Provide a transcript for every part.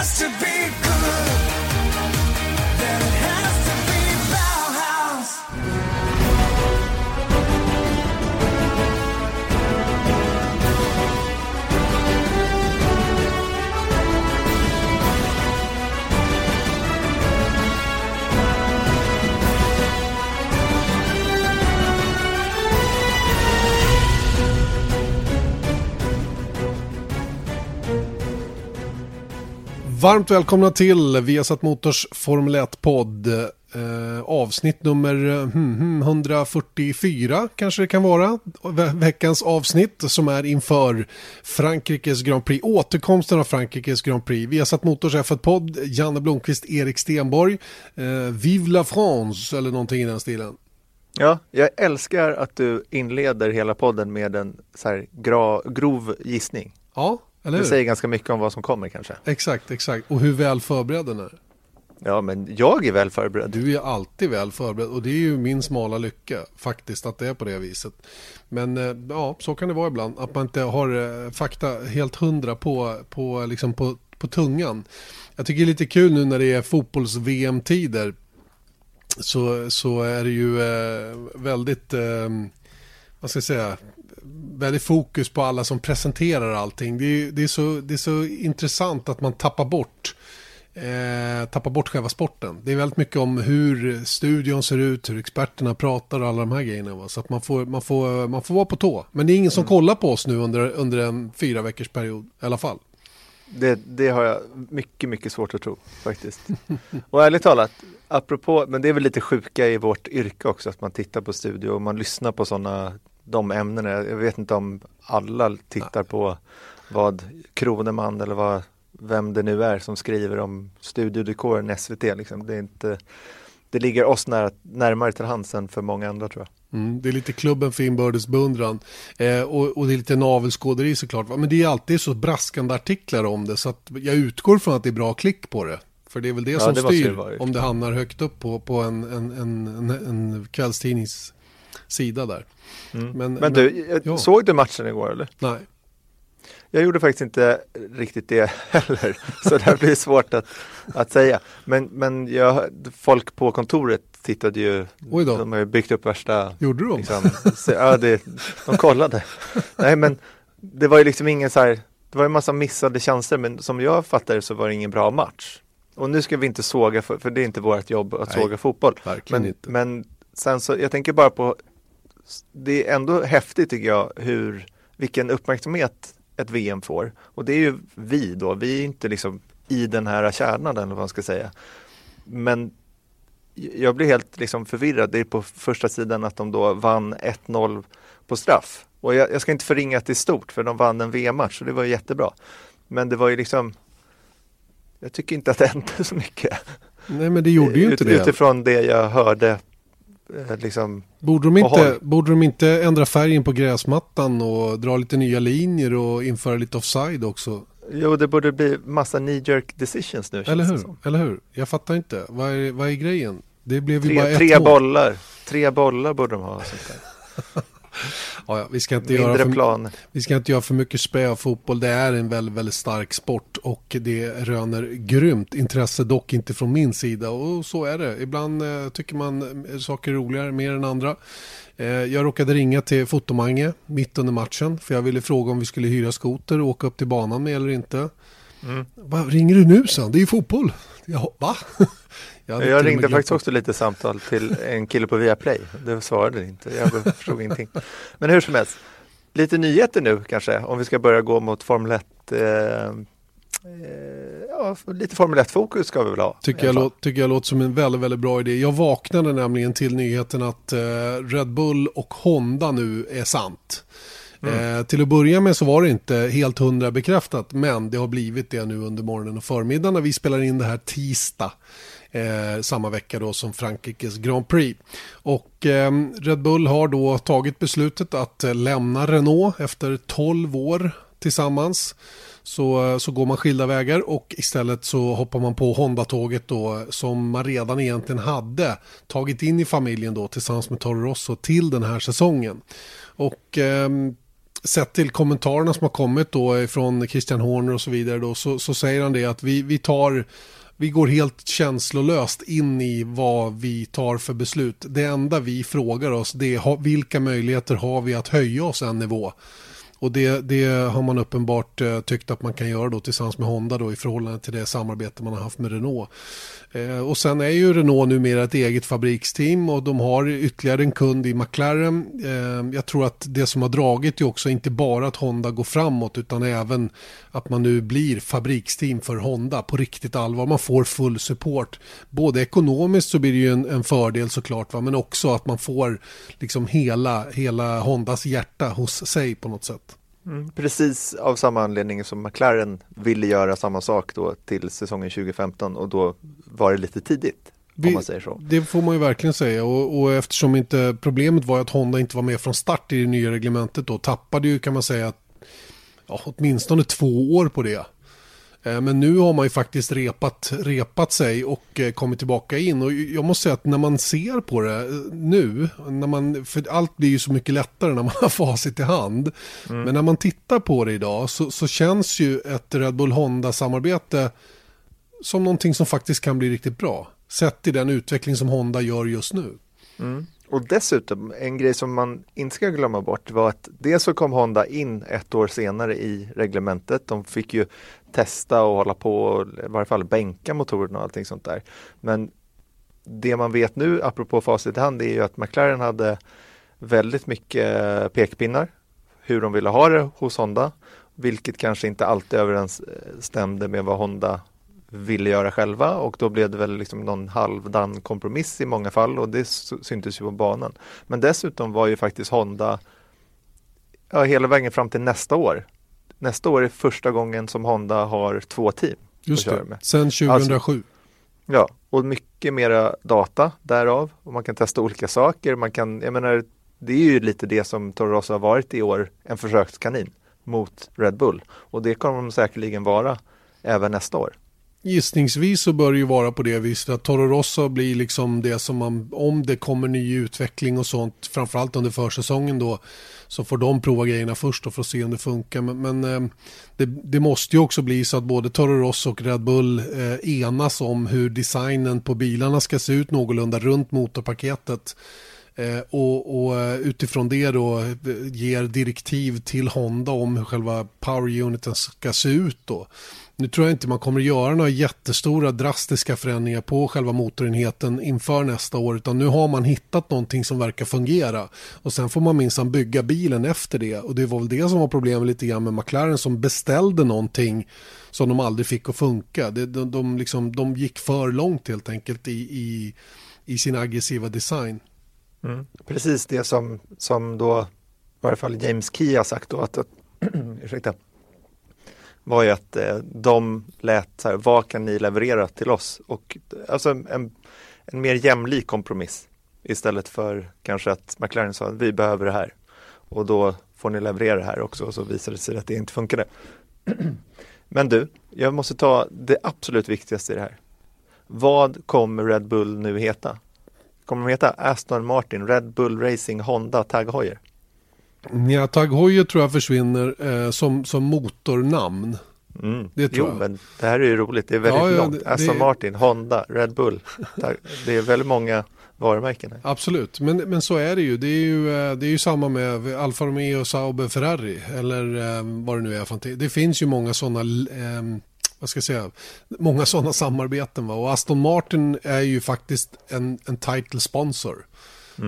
has to be Varmt välkomna till Viasat Motors Formel 1-podd. Eh, avsnitt nummer eh, hmm, hmm, 144 kanske det kan vara. Ve- veckans avsnitt som är inför Frankrikes Grand Prix. Återkomsten av Frankrikes Grand Prix. Viasat Motors F1-podd. Janne Blomqvist, Erik Stenborg. Eh, Vive la France eller någonting i den stilen. Ja, jag älskar att du inleder hela podden med en så grov gissning. Ja, Det säger ganska mycket om vad som kommer kanske. Exakt, exakt. Och hur väl förberedd den är. Ja, men jag är väl förberedd. Du är alltid väl förberedd och det är ju min smala lycka faktiskt att det är på det viset. Men eh, ja, så kan det vara ibland att man inte har eh, fakta helt hundra på, på, liksom på, på tungan. Jag tycker det är lite kul nu när det är fotbolls-VM-tider så, så är det ju eh, väldigt, eh, vad ska jag säga, väldigt fokus på alla som presenterar allting. Det är, det är, så, det är så intressant att man tappar bort eh, tappar bort själva sporten. Det är väldigt mycket om hur studion ser ut, hur experterna pratar och alla de här grejerna. Va? Så att man får, man, får, man får vara på tå. Men det är ingen som kollar på oss nu under, under en fyra veckors period i alla fall. Det, det har jag mycket, mycket svårt att tro faktiskt. Och ärligt talat, apropå, men det är väl lite sjuka i vårt yrke också, att man tittar på studio och man lyssnar på sådana, de ämnena. Jag vet inte om alla tittar på vad Kroneman eller vad, vem det nu är som skriver om studiodekoren SVT. Liksom. Det, är inte, det ligger oss nära, närmare till hands än för många andra tror jag. Mm, det är lite klubben för inbördes beundran. Eh, och, och det är lite navelskåderi såklart. Va? Men det är alltid så braskande artiklar om det. Så att jag utgår från att det är bra klick på det. För det är väl det Ja, som det styr det om det hamnar högt upp på, på en, en, en, en, en kvällstidnings sida där. Men, Mm. Men du, jag- ja. såg du matchen igår eller? Nej. Jag gjorde faktiskt inte riktigt det heller, så det här blir svårt att, att säga. Men, men jag, folk på kontoret tittade ju, Oj då. de har ju byggt upp värsta, Gjorde de? liksom, så, ja, det, de kollade. Nej men det var ju liksom ingen så här, det var en massa missade chanser, men som jag fattade så var det ingen bra match. Och nu ska vi inte såga, för, för det är inte vårt jobb att Nej, såga fotboll. verkligen Men, inte. men sen så, jag tänker bara på, det är ändå häftigt tycker jag, hur, vilken uppmärksamhet ett VM får. Och det är ju vi då, vi är inte liksom i den här kärnan eller vad man ska säga. Men jag blir helt liksom förvirrad, det är på första sidan att de då vann 1-0 på straff. Och jag, jag ska inte förringa att det är stort, för de vann en VM-match och det var ju jättebra. Men det var ju liksom, jag tycker inte att det hände så mycket. Nej men det gjorde ju inte Ut- det. Utifrån det jag hörde, liksom, Borde de, inte, borde de inte ändra färgen på gräsmattan och dra lite nya linjer och införa lite offside också? jo det borde bli massa knee jerk decisions nu. Eller hur? som. Eller hur? Jag fattar inte. Vad är, vad är grejen? Det blev ju bara Tre, ett tre mål. bollar, tre bollar borde de ha. Sånt där. Ja, vi, ska inte göra för, plan. vi ska inte göra för mycket spö av fotboll. Det är en väldigt, väldigt stark sport och det röner grymt intresse, dock inte från min sida. Och så är det. Ibland eh, tycker man saker är roligare mer än andra. Eh, jag råkade ringa till Fotomange mitt under matchen för jag ville fråga om vi skulle hyra skoter och åka upp till banan med eller inte. Mm. Vad ringer du nu sen? Det är ju fotboll. Jaha, va? Jag med ringde faktiskt också lite samtal till en kille på Viaplay. Det svarade inte, jag förstod ingenting. Men hur som helst, lite nyheter nu kanske, om vi ska börja gå mot Formel 1. Eh, eh, ja, lite Formel 1-fokus ska vi väl ha. Tycker jag, låt, tycker jag låter som en väldigt, väldigt bra idé. Jag vaknade nämligen till nyheten att eh, Red Bull och Honda nu är sant. Eh, till att börja med så var det inte helt hundra bekräftat, men det har blivit det nu under morgonen och förmiddagen när vi spelar in det här tisdag. Eh, samma vecka då som Frankrikes Grand Prix. Och eh, Red Bull har då tagit beslutet att eh, lämna Renault efter 12 år tillsammans så, eh, så går man skilda vägar och istället så hoppar man på Honda-tåget då som man redan egentligen hade tagit in i familjen då tillsammans med Toro Rosso till den här säsongen. Och eh, sett till kommentarerna som har kommit då från Christian Horner och så vidare då, så, så säger han det att vi, vi tar vi går helt känslolöst in i vad vi tar för beslut. Det enda vi frågar oss det är vilka möjligheter har vi att höja oss en nivå. Och det, det har man uppenbart eh, tyckt att man kan göra då tillsammans med Honda då i förhållande till det samarbete man har haft med Renault. Eh, och sen är ju Renault numera ett eget fabriksteam och de har ytterligare en kund i McLaren. Eh, jag tror att det som har dragit är också inte bara att Honda går framåt utan även att man nu blir fabriksteam för Honda på riktigt allvar. Man får full support. Både ekonomiskt så blir det ju en, en fördel såklart va? men också att man får liksom hela, hela Hondas hjärta hos sig på något sätt. Mm, precis av samma anledning som McLaren ville göra samma sak då till säsongen 2015 och då var det lite tidigt. Vi-. Det får man ju verkligen säga och, och eftersom inte problemet var att Honda inte var med från start i det nya reglementet då tappade ju kan man säga ja, åtminstone två år på det. Eh, Men nu har man ju faktiskt repat, repat sig och eh, kommit tillbaka in. Och jag måste säga att när man ser på det eh, nu, när man, för allt blir ju så mycket lättare när man har facit i hand. Men när man tittar på det idag så, så känns ju ett Red Bull Honda-samarbete som någonting som faktiskt kan bli riktigt bra. Sett i den utveckling som Honda gör just nu. Mm. Och dessutom, en grej som man inte ska glömma bort var att dels så kom Honda in ett år senare i reglementet. De fick ju testa och hålla på och i varje fall bänka motorerna och allting sånt där. Men det man vet nu, apropå facit i hand, är ju att McLaren hade väldigt mycket pekpinnar hur de ville ha det hos Honda, vilket kanske inte alltid överensstämde med vad Honda ville göra själva och då blev det väl liksom någon halvdan kompromiss i många fall och det syntes ju på banan. Men dessutom var ju faktiskt Honda ja, hela vägen fram till nästa år. Nästa år är första gången som Honda har två team. Just att köra det, med. sen 2007. Ja, och mycket mera data därav och man kan testa olika saker. Man kan, jag menar, det är ju lite det som Toro Rosso har varit i år, en försökskanin mot Red Bull och det kommer de säkerligen vara även nästa år. Gissningsvis så bör det ju vara på det viset att Toro Rosso blir liksom det som man, om det kommer ny utveckling och sånt, framförallt under försäsongen då, så får de prova grejerna först och för att se om det funkar. Men, men eh, det, det måste ju också bli så att både Toro Rosso och Red Bull eh, enas om hur designen på bilarna ska se ut någorlunda runt motorpaketet. Eh, och, och eh, utifrån det då eh, ger direktiv till Honda om hur själva power uniten ska se ut då. Nu tror jag inte man kommer att göra några jättestora drastiska förändringar på själva motorenheten inför nästa år utan nu har man hittat någonting som verkar fungera och sen får man minsann bygga bilen efter det och det var väl det som var problemet lite grann med McLaren som beställde någonting som de aldrig fick att funka. Det, de, de, liksom, de gick för långt helt enkelt i, i, i sin aggressiva design. Precis det som, som då, i varje fall James Key har sagt då att, att ursäkta, var ju att eh, de lät så här, vad kan ni leverera till oss? Och alltså en, en mer jämlik kompromiss istället för kanske att McLaren sa vi behöver det här och då får ni leverera det här också och så visade det sig att det inte funkade. Men du, jag måste ta det absolut viktigaste i det här. Vad kommer Red Bull nu heta? Kommer de heta Aston Martin, Red Bull Racing, Honda, Tag Heuer? Ja, Tag Heuer tror jag försvinner eh, som, som motornamn. Mm. Det tror jo, jag. men det här är ju roligt. Det är väldigt Ja, ja, långt. det- Aston det- Martin, Honda, Red Bull. Det är väldigt många varumärken här. Absolut, men, men så är det ju. Det är ju, eh, det är ju samma med Alfa Romeo, Sauber, Ferrari eller eh, vad det nu är. för. Det finns ju många sådana eh, vad ska jag säga, många sådana samarbeten. Va? Och Aston Martin är ju faktiskt en, en title sponsor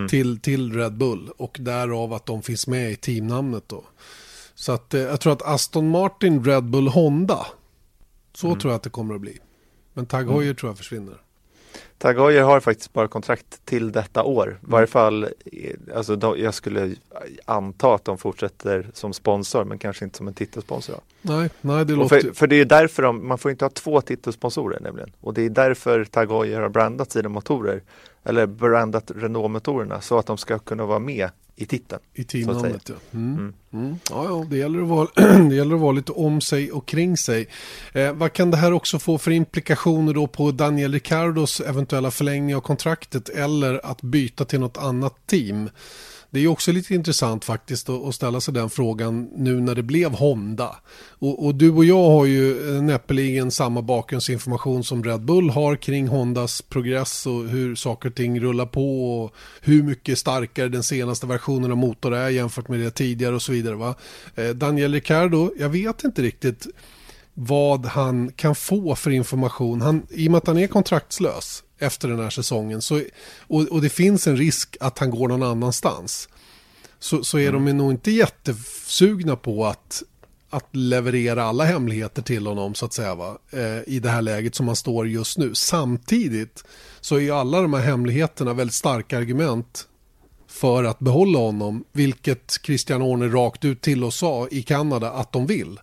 till, till Red Bull och därav att de finns med i teamnamnet då. Så att eh, jag tror att Aston Martin, Red Bull, Honda, så tror jag att det kommer att bli. Men Tag Heuer tror jag försvinner. Tag Heuer har faktiskt bara kontrakt till detta år. I varje fall, eh, alltså de, jag skulle anta att de fortsätter som sponsor men kanske inte som en titelsponsor. Nej, nej det Och låter... för, för det är därför de, man får inte ha två titelsponsorer nämligen. Och det är därför Tag Heuer har brandat sina motorer eller brandat Renault-motorerna så att de ska kunna vara med i titeln. I teamnamnet ja. Mm. Mm. Mm. ja, ja det, gäller att vara, det gäller att vara lite om sig och kring sig. Eh, vad kan det här också få för implikationer då på Daniel Ricciardos eventuella förlängning av kontraktet eller att byta till något annat team? Det är också lite intressant faktiskt att ställa sig den frågan nu när det blev Honda. Och, och du och jag har ju eh, näppeligen samma bakgrundsinformation som Red Bull har kring Hondas progress och hur saker och ting rullar på och hur mycket starkare den senaste versionen av motor är jämfört med det tidigare och så vidare. Va? Eh, Daniel Ricciardo, jag vet inte riktigt vad han kan få för information. Han, I och med att han är kontraktslös efter den här säsongen så, och, och det finns en risk att han går någon annanstans så, så är de nog inte jättesugna på att, att leverera alla hemligheter till honom så att säga va? Eh, i det här läget som han står just nu. Samtidigt så är ju alla de här hemligheterna väldigt starka argument för att behålla honom, vilket Christian Horner rakt ut till oss sa i Kanada att de vill.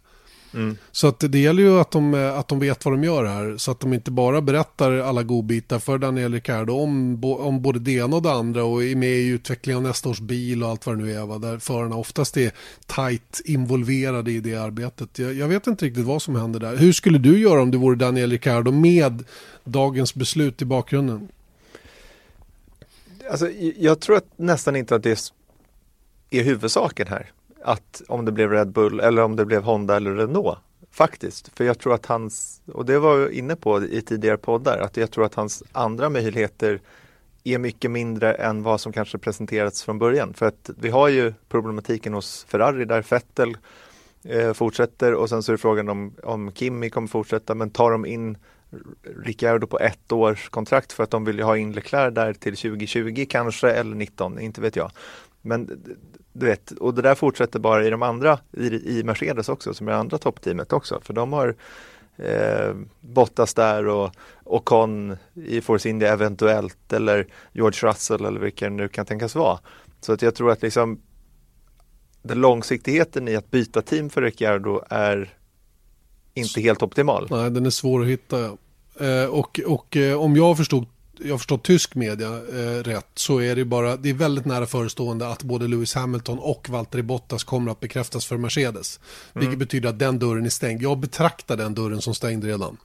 Så att det gäller ju att de, att de vet vad de gör här. Så att de inte bara berättar alla godbitar för Daniel Ricciardo om, om både det ena och det andra och är med i utvecklingen av nästa års bil och allt vad det nu är. Va? Där förarna oftast är tajt involverade i det arbetet. Jag, jag vet inte riktigt vad som händer där. Hur skulle du göra om du vore Daniel Ricciardo med dagens beslut i bakgrunden? Alltså, jag tror att nästan inte att det är huvudsaken här. Att om det blev Red Bull eller om det blev Honda eller Renault. Faktiskt, för jag tror att hans, och det var jag inne på i tidigare poddar, att jag tror att hans andra möjligheter är mycket mindre än vad som kanske presenterats från början. För att vi har ju problematiken hos Ferrari där Vettel eh, fortsätter och sen så är frågan om, om Kimi kommer fortsätta men tar de in Ricciardo på ett års kontrakt för att de vill ju ha in Leclerc där till 2020 kanske eller 19, inte vet jag. Men du vet, och det där fortsätter bara i de andra, i, i Mercedes också, som är andra toppteamet också, för de har eh, Bottas där och Ocon i Force India eventuellt eller George Russell eller vilka det nu kan tänkas vara. Så att jag tror att liksom den långsiktigheten i att byta team för Ricciardo är inte helt optimal. Nej, den är svår att hitta. ja. Eh, och och eh, om jag förstod jag har förstått tysk media eh, rätt så är det bara, det är väldigt nära förestående att både Lewis Hamilton och Valtteri Bottas kommer att bekräftas för Mercedes. Vilket betyder att den dörren är stängd. Jag betraktar den dörren som stängd redan.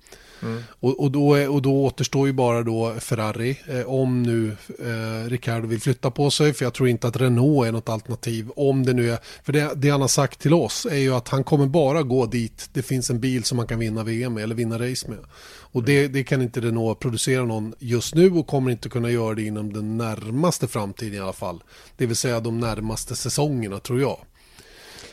Och, och, då, är- och då återstår ju bara då Ferrari, eh, om nu eh, Ricardo vill flytta på sig, för jag tror inte att Renault är något alternativ. Om det nu är, för det, det han har sagt till oss är ju att han kommer bara gå dit det finns en bil som man kan vinna VM med eller vinna race med. Och det, det kan inte Renault producera någon just nu och kommer inte kunna göra det inom den närmaste framtiden i alla fall. Det vill säga de närmaste säsongerna tror jag.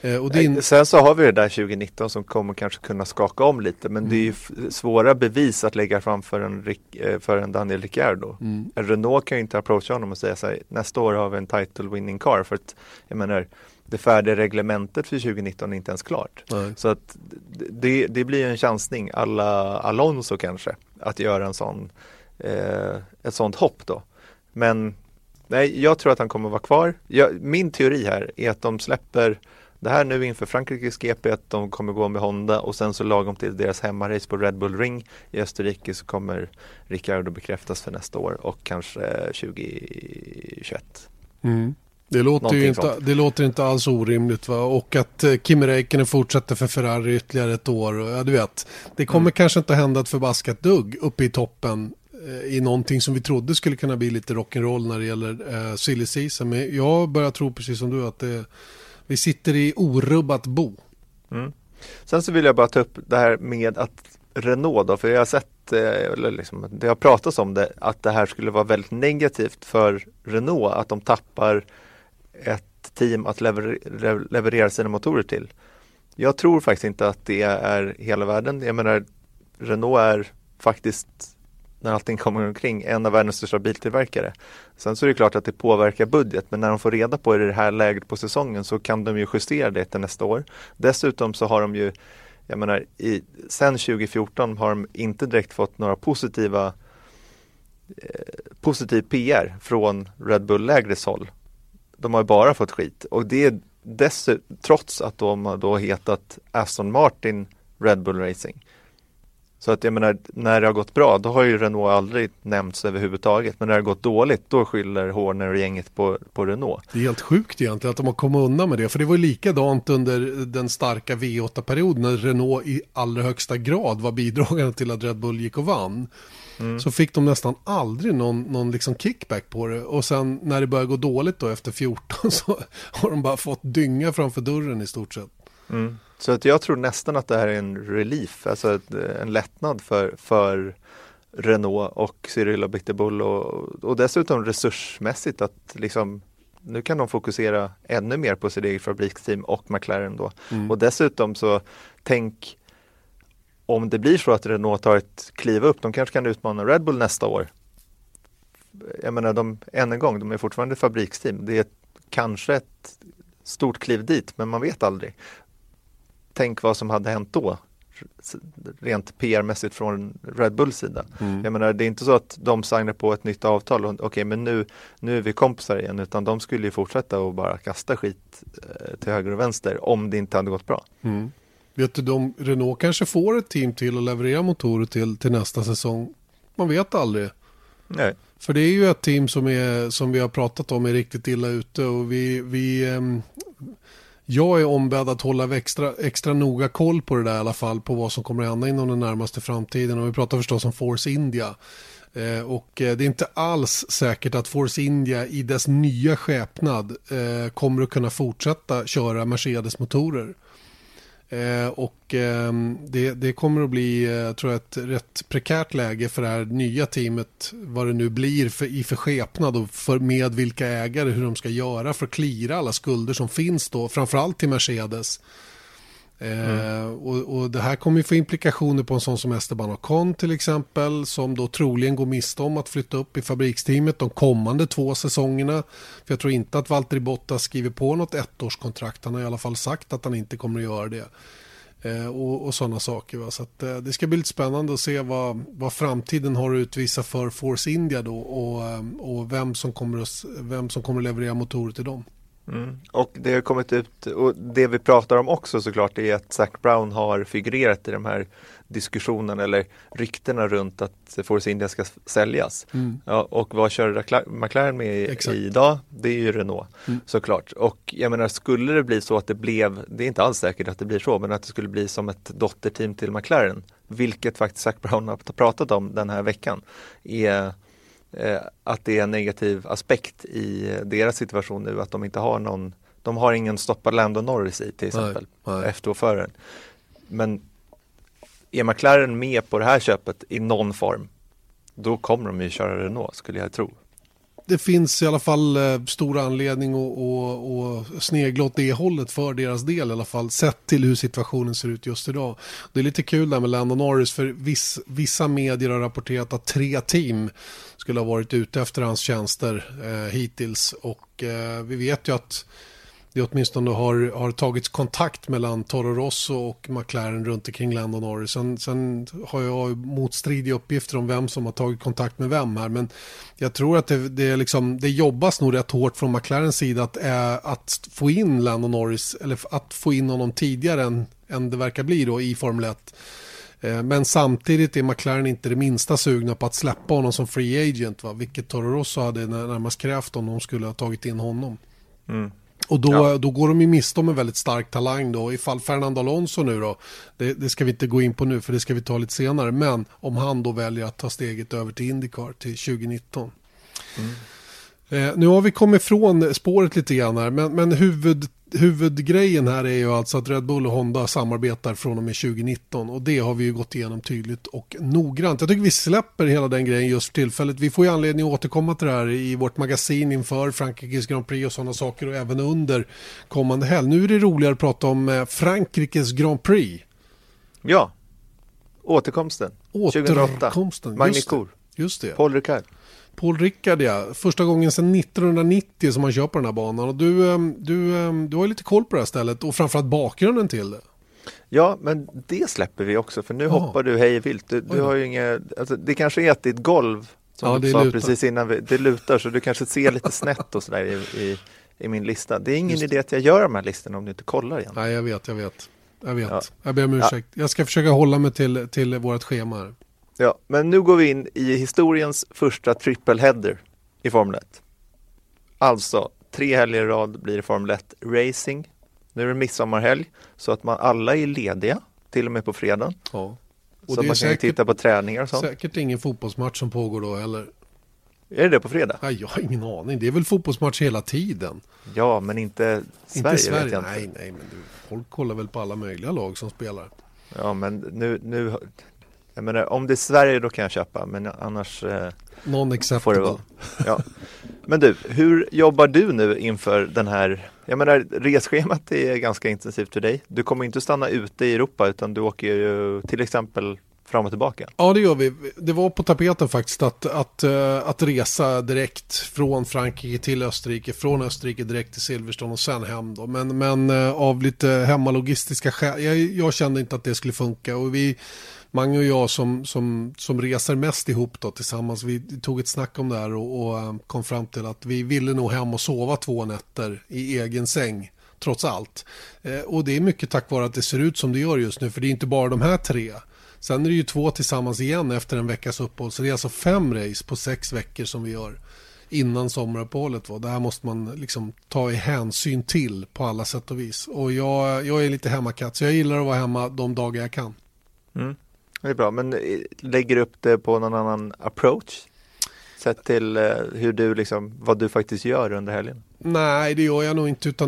Eh, och en- Sen så har vi det där 2019 som kommer kanske kunna skaka om lite men det är ju f- svåra bevis att lägga fram för en, eh, för en Daniel Ricciardo. Mm. En Renault kan ju inte approacha honom och säga så här, nästa år har vi en title winning car för att jag menar det färdiga reglementet för 2019 är inte ens klart. Nej. Så att det, det blir en chansning alla Alonso kanske att göra en sån eh, ett sånt hopp då. Men nej, jag tror att han kommer vara kvar. Jag, min teori här är att de släpper det här nu inför Frankrikes GP att de kommer gå med Honda och sen så lagom till deras hemmarace på Red Bull Ring i Österrike så kommer Ricciardo bekräftas för nästa år och kanske eh, 2021. Mm. Det låter, ju inte, sånt. det låter inte alls orimligt. Va? Och att eh, Kimi Räikkönen fortsätter för Ferrari ytterligare ett år. Och, Ja, du vet, det kommer Mm. kanske inte hända ett förbaskat dugg uppe i toppen eh, i någonting som vi trodde skulle kunna bli lite rock'n'roll när det gäller eh, silly season. Men jag börjar tro precis som du att det, vi sitter i orubbat bo. Mm. Sen så vill jag bara ta upp det här med att Renault då, för jag har sett, eh, eller liksom, det har pratats om det, att det här skulle vara väldigt negativt för Renault att de tappar ett team att lever, leverera sina motorer till. Jag tror faktiskt inte att det är hela världen. Jag menar, Renault är faktiskt när allting kommer omkring en av världens största biltillverkare. Sen så är det klart att det påverkar budget men när de får reda på det i det här läget på säsongen så kan de ju justera det till nästa år. Dessutom så har de ju, jag menar, i, sen 2014 har de inte direkt fått några positiva eh, positiv PR från Red Bull-lägrets håll. De har ju bara fått skit och det är dessutom trots att de har då hetat Aston Martin Red Bull Racing. Så att jag menar, när det har gått bra, då har ju Renault aldrig nämnts överhuvudtaget. Men när det har gått dåligt, då skyller Horner och gänget på, på Renault. Det är helt sjukt egentligen att de har kommit undan med det. För det var ju likadant under den starka V8-perioden när Renault i allra högsta grad var bidragande till att Red Bull gick och vann. Så fick de nästan aldrig någon, någon liksom kickback på det. Och sen när det började gå dåligt då efter 14 så har de bara fått dynga framför dörren i stort sett. Mm. Så att jag tror nästan att det här är en relief, alltså ett, en lättnad för, för Renault och Cyril Abiteboul och, och dessutom resursmässigt att liksom nu kan de fokusera ännu mer på sitt eget fabriksteam och McLaren då. Och dessutom så tänk om det blir så att Renault tar ett kliv upp, de kanske kan utmana Red Bull nästa år. Jag menar, de, än en gång, de är fortfarande ett fabriksteam. Det är kanske ett stort kliv dit, men man vet aldrig. Tänk vad som hade hänt då, rent PR-mässigt från Red Bulls sida. Jag menar, det är inte så att de signar på ett nytt avtal och okej, men nu, nu är vi kompisar igen, utan de skulle ju fortsätta och bara kasta skit eh, till höger och vänster om det inte hade gått bra. Vet du, de, Renault kanske får ett team till att leverera motorer till, till nästa säsong. Man vet aldrig. Nej. För det är ju ett team som, är, som vi har pratat om är riktigt illa ute och vi, vi ehm, jag är ombedd att hålla extra, extra noga koll på det där i alla fall på vad som kommer att hända inom den närmaste framtiden och vi pratar förstås om Force India. Eh, och eh, det är inte alls säkert att Force India i dess nya skepnad eh, kommer att kunna fortsätta köra Mercedes-motorer. Eh, och ehm, det, det kommer att bli, eh, tror jag, ett rätt prekärt läge för det här nya teamet, vad det nu blir för, i för skepnad och för med vilka ägare, hur de ska göra för att klira alla skulder som finns då, framförallt till Mercedes. Eh, och, och det här kommer ju få implikationer på en sån som Esteban Ocon till exempel, som då troligen går miste om att flytta upp i fabriksteamet de kommande två säsongerna. För jag tror inte att Valtteri Bottas skriver på något ettårskontrakt, han har i alla fall sagt att han inte kommer att göra det. Eh, och, och sådana saker. Va? Så att, eh, det ska bli lite spännande att se vad, vad framtiden har att utvisa för Force India då och, eh, och vem, som kommer att, vem som kommer att leverera motorer till dem. Mm. Och det har kommit ut, och det vi pratar om också såklart är att Zac Brown har figurerat i de här diskussionerna eller ryktena runt att Force India ska säljas. Ja, och vad kör McLaren med i- Exakt. idag? Det är ju Renault såklart. Och jag menar, skulle det bli så att det blev, det är inte alls säkert att det blir så, men att det skulle bli som ett dotterteam till McLaren, vilket faktiskt Zac Brown har pratat om den här veckan, är att det är en negativ aspekt i deras situation nu att de inte har någon de har ingen stoppa Lando Norris i till exempel, nej. F2-föraren. Men är McLaren med på det här köpet i någon form, då kommer de ju köra Renault skulle jag tro det finns i alla fall eh, stor anledning att, att, att snegla åt det hållet för deras del i alla fall, sett till hur situationen ser ut just idag. Det är lite kul där med Landon Norris, för viss, vissa medier har rapporterat att tre team skulle ha varit ute efter hans tjänster eh, hittills och eh, vi vet ju att det åtminstone har, har tagits kontakt mellan Toro Rosso och McLaren runt omkring Lando Norris. Sen, sen har jag motstridiga uppgifter om vem som har tagit kontakt med vem här. Men jag tror att det, det, är liksom, det jobbas nog rätt hårt från McLarens sida att, äh, att få in Lando Norris, eller att få in honom tidigare än, än det verkar bli då i Formel 1. Eh, men samtidigt är McLaren inte det minsta sugna på att släppa honom som free agent, va? vilket Toro Rosso hade närmast krävt om de skulle ha tagit in honom. Mm. Och då, Ja. då går de ju miste om en väldigt stark talang då. Ifall Fernando Alonso nu då, det, det ska vi inte gå in på nu för det ska vi ta lite senare. Men om han då väljer att ta steget över till Indycar till 2019. Eh, nu har vi kommit från spåret lite grann här, men, men huvud, huvudgrejen här är ju alltså att Red Bull och Honda samarbetar från och med 2019 och det har vi ju gått igenom tydligt och noggrant. Jag tycker vi släpper hela den grejen just för tillfället. Vi får ju anledning att återkomma till det här i vårt magasin inför Frankrikes Grand Prix och sådana saker och även under kommande helg. Nu är det roligare att prata om eh, Frankrikes Grand Prix. Ja, återkomsten. 2008. Återkomsten. Magnus Just det. Kor, Just det. Paul Ricard. Paul Rickard ja, första gången sedan 1990 som han kör på den här banan. Och du, ehm, du, ehm, du har ju lite koll på det här stället och framförallt bakgrunden till det. Ja, men det släpper vi också för nu Ja. hoppar du hej vilt. Du, du har ju inga, alltså, det kanske är att ditt golv, som Ja, du sa lutar. precis innan, vi, det lutar så du kanske ser lite snett och sådär i, i, i min lista. Det är ingen Just idé att jag gör de här listorna om du inte kollar igen. Nej, jag vet, jag vet. jag vet. Ja. Jag ber om Ja. ursäkt. Jag ska försöka hålla mig till, till vårt schema här. Ja, men nu går vi in i historiens första trippelheader i Formel 1. Alltså, tre helger i rad blir det Formel 1 racing. Nu är det midsommarhelg, så att man alla är lediga, till och med på fredagen. Ja. Och Så man kan säkert, titta på träningar och sånt. säkert ingen fotbollsmatch som pågår då heller. Är det det på fredag? Nej, jag har ingen aning. Det är väl fotbollsmatch hela tiden. Ja, men inte Sverige, inte Sverige. vet jag nej, inte. nej, men du, folk kollar väl på alla möjliga lag som spelar. Ja, men nu, nu jag menar, om det är Sverige då kan jag köpa, men annars eh, Non får det acceptable. vara. Ja. Men du, hur jobbar du nu inför den här, jag menar resschemat är ganska intensivt för dig. Du kommer inte stanna ute i Europa utan du åker ju till exempel fram och tillbaka. Ja, det gör vi. Det var på tapeten faktiskt att, att, eh, att resa direkt från Frankrike till Österrike, från Österrike direkt till Silverstone och sen hem då. Men, men eh, av lite hemmalogistiska skäl, jag, jag kände inte att det skulle funka och vi, Mange och jag som, som, som reser mest ihop då tillsammans, vi tog ett snack om det här och, och eh, kom fram till att vi ville nog hem och sova två nätter i egen säng trots allt. Eh, och det är mycket tack vare att det ser ut som det gör just nu, för det är inte bara de här tre. Sen är det ju två tillsammans igen efter en veckas uppehåll, så det är alltså fem race på sex veckor som vi gör innan sommaruppehållet. Va? Det här måste man liksom ta i hänsyn till på alla sätt och vis. Och jag, jag är lite hemmakatt, så jag gillar att vara hemma de dagar jag kan. Mm. Det är bra, men eh, lägger du upp det på någon annan approach? Sett till eh, hur du liksom, vad du faktiskt gör under helgen? Nej, det gör jag nog inte, utan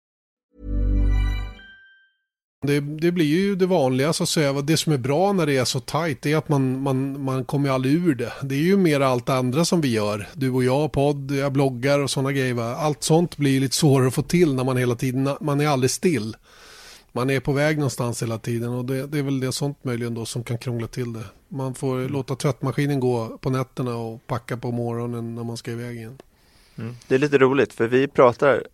det, det blir ju det vanliga så att säga. Det som är bra när det är så tajt är att man, man, man kommer aldrig ur det. Det är ju mer allt andra som vi gör. Du och jag, podd, jag bloggar och sådana grejer. Va? Allt sånt blir lite svårare att få till när man hela tiden, man är aldrig still. Man är på väg någonstans hela tiden och det, det är väl det sånt möjligen då som kan krångla till det. Man får låta tvättmaskinen gå på nätterna och packa på morgonen när man ska iväg igen. Mm. Det är lite roligt för vi pratar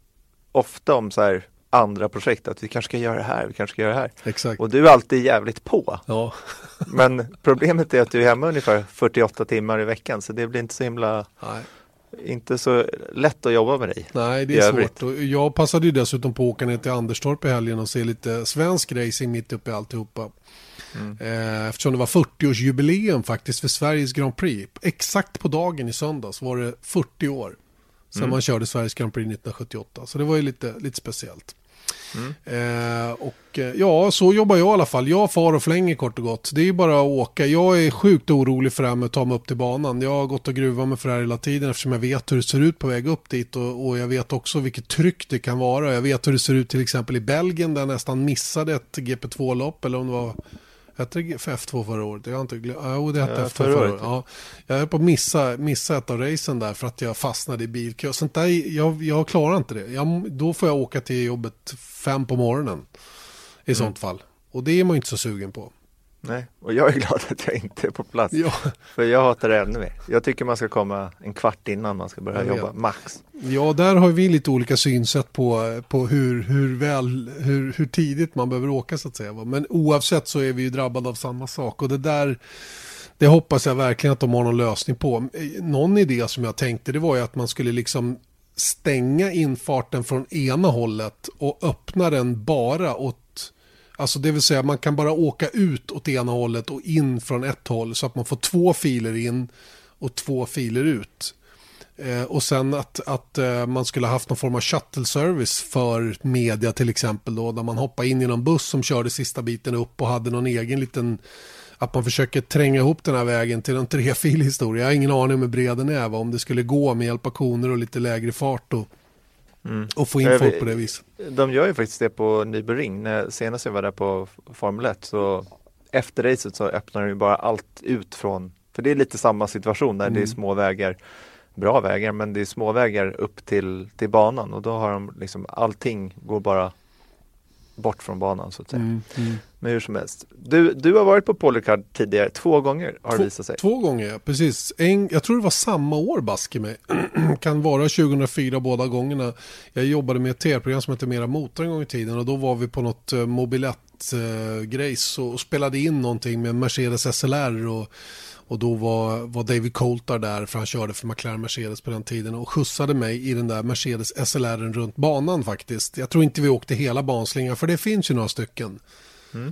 ofta om så här andra projekt, att vi kanske ska göra det här, vi kanske ska göra det här. Exakt. Och du är alltid jävligt på. Ja, Men problemet är att du är hemma ungefär 48 timmar i veckan så det blir inte så himla, nej. inte så lätt att jobba med dig. Nej, det är svårt. Och jag passade ju dessutom på att åka ner till Anderstorp i helgen och se lite svensk racing mitt uppe i alltihopa. Eh, Eftersom det var 40-årsjubileum faktiskt för Sveriges Grand Prix. Exakt på dagen i söndags var det 40 år sedan man körde Sveriges Grand Prix 1978. Så det var ju lite, lite speciellt. Eh, och eh, ja, så jobbar jag i alla fall. Jag far och flänger kort och gott. Det är ju bara att åka. Jag är sjukt orolig för det här med att ta mig upp till banan. Jag har gått och gruvat mig för det här hela tiden eftersom jag vet hur det ser ut på väg upp dit och, och jag vet också vilket tryck det kan vara. Jag vet hur det ser ut till exempel i Belgien där jag nästan missade ett GP2-lopp eller om det var Hette det F2 förra året? Jag har inte glömt. Jo, det hette Ja, F2 förra året. Ja. Jag höll på att missa, missa ett av racen där för att jag fastnade i bilkö. Sånt där, jag, jag klarar inte det. Jag, då får jag åka till jobbet fem på morgonen. I sånt fall. Och det är man ju inte så sugen på. Nej, och jag är glad att jag inte är på plats. Ja, För jag hatar det ännu mer. Jag tycker man ska komma en kvart innan man ska börja jobba, max. ja där har vi lite olika synsätt på, på hur, hur, väl, hur, hur tidigt man behöver åka så att säga. Men oavsett så är vi ju drabbade av samma sak. Och det där, det hoppas jag verkligen att de har någon lösning på. Någon idé som jag tänkte det var ju att man skulle liksom stänga infarten från ena hållet och öppna den bara åt Alltså det vill säga man kan bara åka ut åt ena hållet och in från ett håll så att man får två filer in och två filer ut. Eh, och sen att, att eh, man skulle ha haft någon form av shuttle service för media till exempel då, där man hoppade in i någon buss som körde sista biten upp och hade någon egen liten att man försöker tränga ihop den här vägen till en trefilig historia. Jag har ingen aning om hur bred den är, va? om det skulle gå med hjälp av koner och lite lägre fart och, och få in Jag folk på det viset. De gör ju faktiskt det på Nybering. När senast jag var där på Formel 1 så efter racet så öppnar de ju bara allt ut från, för det är lite samma situation där det är små vägar, bra vägar, men det är små vägar upp till, till banan och då har de liksom allting går bara bort från banan så att säga. Men hur som helst. Du, du har varit på Polycard tidigare, två gånger har det visat sig. Två gånger, precis. En, jag tror det var samma år, baske mig. kan vara 2004 båda gångerna. Jag jobbade med ett tv-program som hette Mera Motor en gång i tiden och då var vi på något uh, mobilett-grejs och, och spelade in någonting med Mercedes SLR och, och då var, var David Coulthard där för han körde för McLaren Mercedes på den tiden och skjutsade mig i den där Mercedes SLR runt banan faktiskt. Jag tror inte vi åkte hela banslingan för det finns ju några stycken.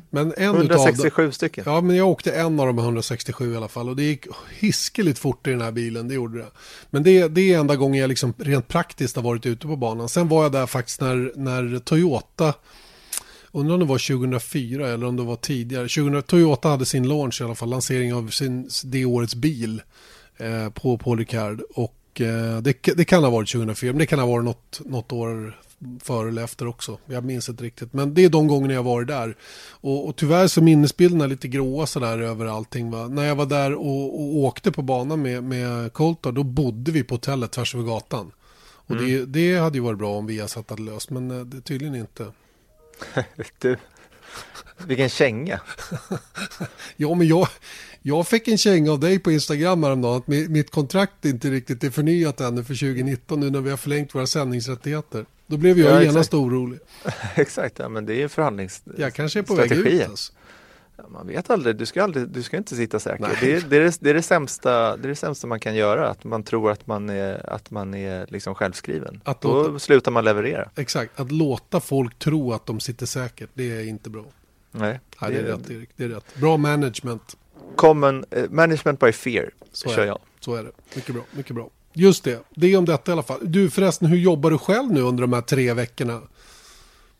Men en utav dem- 167 stycken. Ja, men jag åkte en av dem med 167 i alla fall och det gick hiskeligt fort i den här bilen, det gjorde det. Men det, det är enda gången jag liksom rent praktiskt har varit ute på banan. Sen var jag där faktiskt när, när Toyota, undrar om det var 2004 eller om det var tidigare, 2000, Toyota hade sin launch i alla fall, lansering av sin, det årets bil eh, på Paul Ricard. Och eh, det, det kan ha varit 2004, men det kan ha varit något, något år före eller efter också. Jag minns inte riktigt. Men det är de gångerna jag varit där. Och, och tyvärr så minnesbilderna är lite gråa sådär över allting. Va? När jag var där och, och åkte på banan med, med Coltar, då bodde vi på hotellet tvärs över gatan. Och det, det hade ju varit bra om vi hade satt det löst, men eh, det tydligen inte. Du, vilken känga. Ja, men jag, jag fick en känga av dig på Instagram häromdagen att mi- mitt kontrakt inte riktigt är förnyat ännu för 2019 nu när vi har förlängt våra sändningsrättigheter. Då blev jag Ja, genast exakt. orolig. Exakt, ja, men det är ju förhandlings... Jag kanske är på väg ut. Alltså. Man vet aldrig, du ska, aldrig, du ska inte sitta säker. Det är det, är, det, det, är det, sämsta, det är det sämsta man kan göra, att man tror att man är, att man är liksom självskriven. Att Då låta- slutar man leverera. Exakt, att låta folk tro att de sitter säkert, det är inte bra. Nej, Nej, det är rätt Erik, det är rätt. Bra management, Common, eh, management by fear, så kör är, jag. så är det. Mycket bra, mycket bra. Just det, det är om detta i alla fall. Du förresten, hur jobbar du själv nu under de här tre veckorna?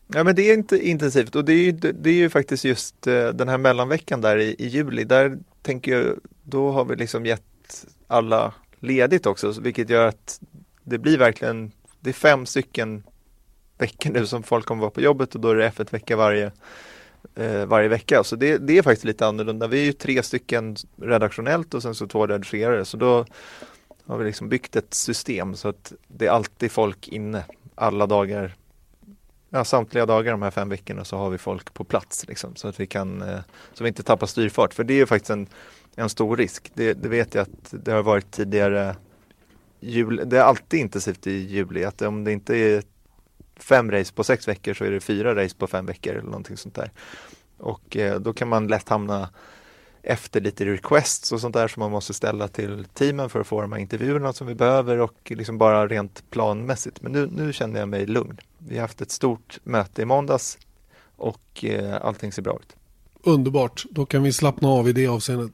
Ja men det är inte intensivt och det är ju, det är ju faktiskt just eh, den här mellanveckan där i, i juli, där tänker jag, då har vi liksom gett alla ledigt också, vilket gör att det blir verkligen, det är fem stycken veckor nu som folk kommer vara på jobbet och då är det F1-vecka varje, eh, varje vecka. Så det, det är faktiskt lite annorlunda. Vi är ju tre stycken redaktionellt och sen så två redigerare, så då har vi liksom byggt ett system så att det är alltid folk inne alla dagar ja, samtliga dagar de här fem veckorna så har vi folk på plats liksom, så att vi kan eh, så vi inte tappar styrfart. För det är ju faktiskt en, en stor risk. Det, det vet jag att det har varit tidigare. Jul, det är alltid intensivt i juli. Att om det inte är fem race på sex veckor så är det fyra race på fem veckor eller någonting sånt där. Och eh, då kan man lätt hamna efter lite requests och sånt där som man måste ställa till teamen för att få de här intervjuerna som vi behöver och liksom bara rent planmässigt. Men nu, nu känner jag mig lugn. Vi har haft ett stort möte i måndags och eh, allting ser bra ut. Underbart, då kan vi slappna av i det avseendet.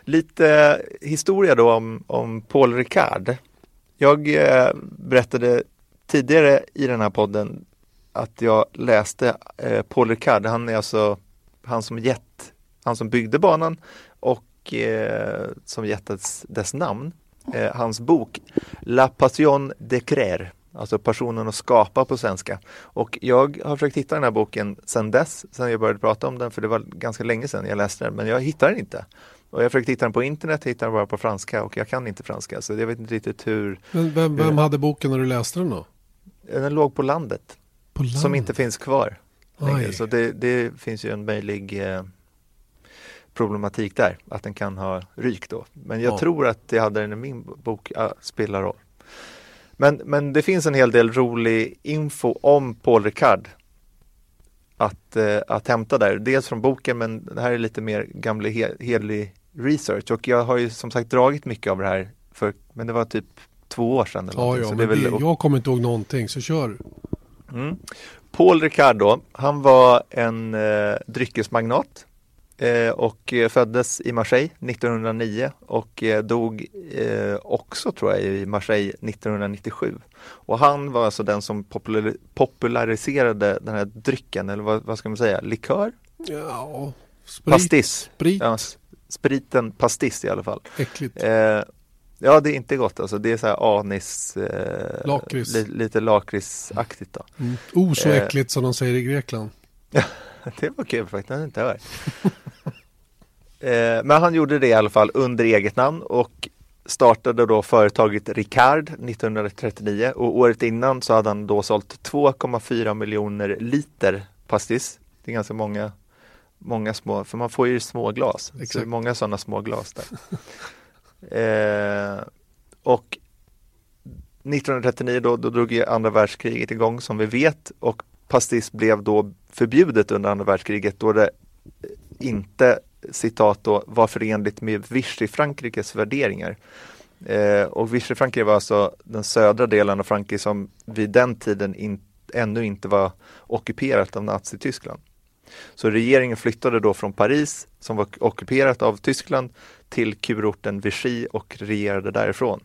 Lite historia då om, om Paul Ricard. Jag eh, berättade tidigare i den här podden att jag läste eh, Paul Ricard. Han är alltså han som gett, han som byggde banan och eh, som gett dess, namn. Eh, hans bok La Passion de Créer, alltså passionen att skapa på svenska. Och jag har försökt hitta den här boken sedan dess, sedan jag började prata om den, för det var ganska länge sedan jag läste den, men jag hittar den inte. Och jag försökte hitta den på internet, hittade den bara på franska och jag kan inte franska, så jag vet inte riktigt hur. Men vem, vem hade boken när du läste den då? Den låg på landet, På land? som inte finns kvar längre. Så det, det finns ju en möjlig eh, problematik där, att den kan ha rykt då. Men jag Ja. tror att jag hade den i min bok, ja, spelar roll. Men, men det finns en hel del rolig info om Paul Ricard att, eh, att hämta där. Dels från boken men det här är lite mer gamla he- hederlig research och jag har ju som sagt dragit mycket av det här för, men det var typ två år sedan. Eller Ja, ja, så det är det, väl jag kommer inte ihåg någonting, så kör. Mm. Paul Ricardo, han var en eh, dryckesmagnat och eh, föddes i Marseille 1909 och eh, dog eh, också tror jag i Marseille 1997. Och han var alltså den som populari- populariserade den här drycken, eller vad, vad ska man säga, likör? Ja, sprit. Pastis. Sprit. Ja, spriten pastis i alla fall. Äckligt. Eh, ja, det är inte gott alltså. Det är så här anis, eh, Lakrits. li, lite lakritsaktigt då. Mm. Oh, så eh, äckligt som de säger i Grekland. Det var kul faktiskt, jag hade inte hört. eh, men han gjorde det i alla fall under eget namn och startade då företaget Ricard 1939 och året innan så hade han då sålt 2,4 miljoner liter pastis. Det är ganska många, många små, för man får ju små glas. Så det är Exakt. många sådana små glas där. eh, och 1939 då, då drog ju andra världskriget igång som vi vet och pastis blev då förbjudet under andra världskriget då det inte citat då var förenligt med Vichy-Frankrikes värderingar. Eh, och Vichy-Frankrike var alltså den södra delen av Frankrike som vid den tiden in, ännu inte var ockuperat av Nazityskland. Så regeringen flyttade då från Paris som var ockuperat av Tyskland till kurorten Vichy och regerade därifrån.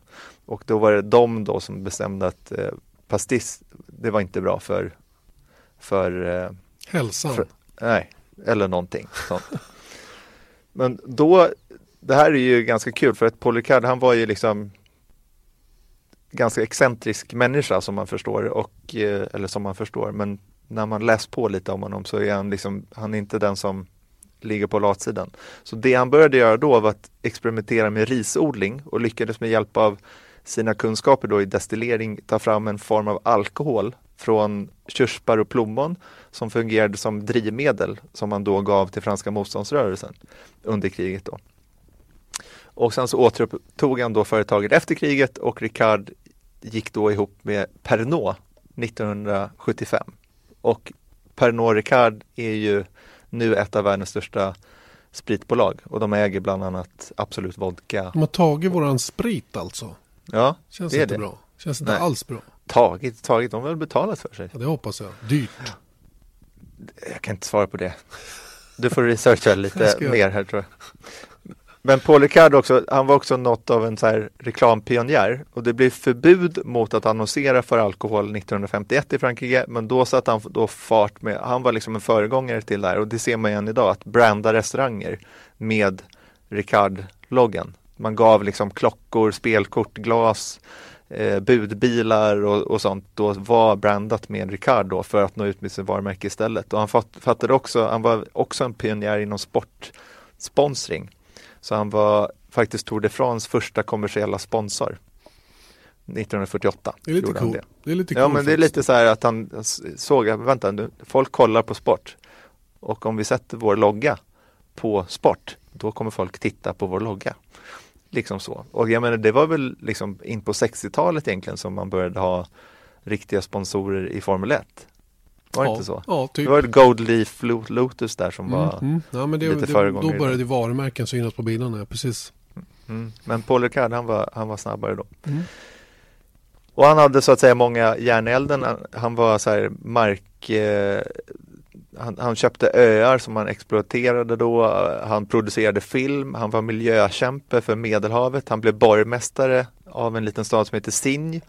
Och då var det de då som bestämde att eh, pastis, det var inte bra för, för eh, Hälsan. för, nej, eller någonting sånt. Men då, det här är ju ganska kul för att Paul Ricard han var ju liksom ganska excentrisk människa som man förstår och, eh, eller som man förstår, men när man läst på lite om honom så är han liksom, han är inte den som ligger på latsidan. Så det han började göra då var att experimentera med risodling och lyckades med hjälp av sina kunskaper då i destillering ta fram en form av alkohol från körsbär och plommon som fungerade som drivmedel som man då gav till franska motståndsrörelsen under kriget då. Och sen så återupptog han då företaget efter kriget och Ricard gick då ihop med Pernod 1975. Och Pernod Ricard är ju nu ett av världens största spritbolag och de äger bland annat Absolut Vodka. De har tagit våran sprit alltså. Ja, Känns det är inte det. bra. Känns inte Nej. alls bra. Tagit, tagit, de har väl betalat för sig. Ja, det hoppas jag. Dyrt. Jag kan inte svara på det. Du får researcha lite mer här tror jag. Men Paul Ricard också, han var också något av en så här reklampionjär och det blev förbud mot att annonsera för alkohol 1951 i Frankrike men då satte han då fart med, han var liksom en föregångare till det här och det ser man igen idag att branda restauranger med Ricard-loggan. Man gav liksom klockor, spelkort, glas, eh, budbilar och, och sånt då var brandat med Ricard då för att nå ut med sitt varumärke istället. Och han fatt, fattade också, han var också en pionjär inom sportsponsring. Så han var faktiskt Tour de France första kommersiella sponsor. 1948. Det är lite coolt. Det är lite Ja coolt men det är lite så här att han såg, vänta nu, folk kollar på sport. Och om vi sätter vår logga på sport, då kommer folk titta på vår logga. Liksom så. Och jag menar det var väl liksom in på 60-talet egentligen som man började ha riktiga sponsorer i Formel 1. Var det ja. inte så? Ja, typ. Det var väl Gold Leaf Lo- Lotus där som var Mm, mm. Ja, men det, lite det, föregångare då började det. varumärken synas på bilarna, precis. Mm. Men Paul Ricard han var, han var snabbare då. Mm. Och han hade så att säga många järn i elden. Han- Han var så här mark eh, han, han köpte öar som han exploaterade då. Han producerade film. Han var miljökämpe för Medelhavet. Han blev borgmästare av en liten stad som heter Signy.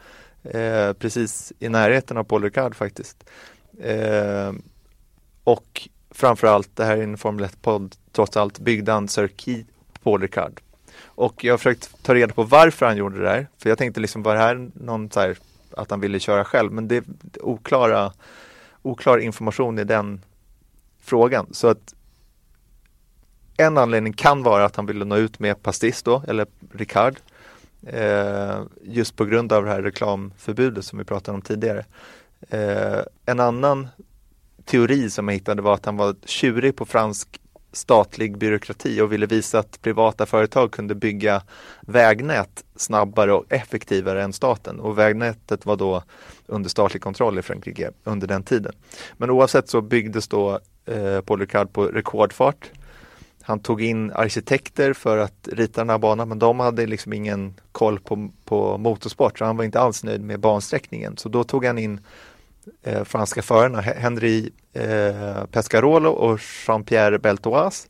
Eh, precis i närheten av Paul Ricard faktiskt. Eh, och framförallt, det här är en Formel 1-podd, trots allt byggde han Circuit Paul Ricard. Och jag har försökt ta reda på varför han gjorde det där. För jag tänkte liksom, var det här någon så här, att han ville köra själv? Men det är oklara, oklar information i den frågan. Så att en anledning kan vara att han ville nå ut med Pastis då, eller Ricard. Eh, just på grund av det här reklamförbudet som vi pratade om tidigare. Eh, en annan teori som jag hittade var att han var tjurig på fransk statlig byråkrati och ville visa att privata företag kunde bygga vägnät snabbare och effektivare än staten. Och vägnätet var då under statlig kontroll i Frankrike under den tiden. Men oavsett så byggdes då eh, Paul Ricard på rekordfart. Han tog in arkitekter för att rita den här banan men de hade liksom ingen koll på, på motorsport så han var inte alls nöjd med bansträckningen. Så då tog han in eh, franska förarna Henri eh, Pescarolo och Jean-Pierre Beltoise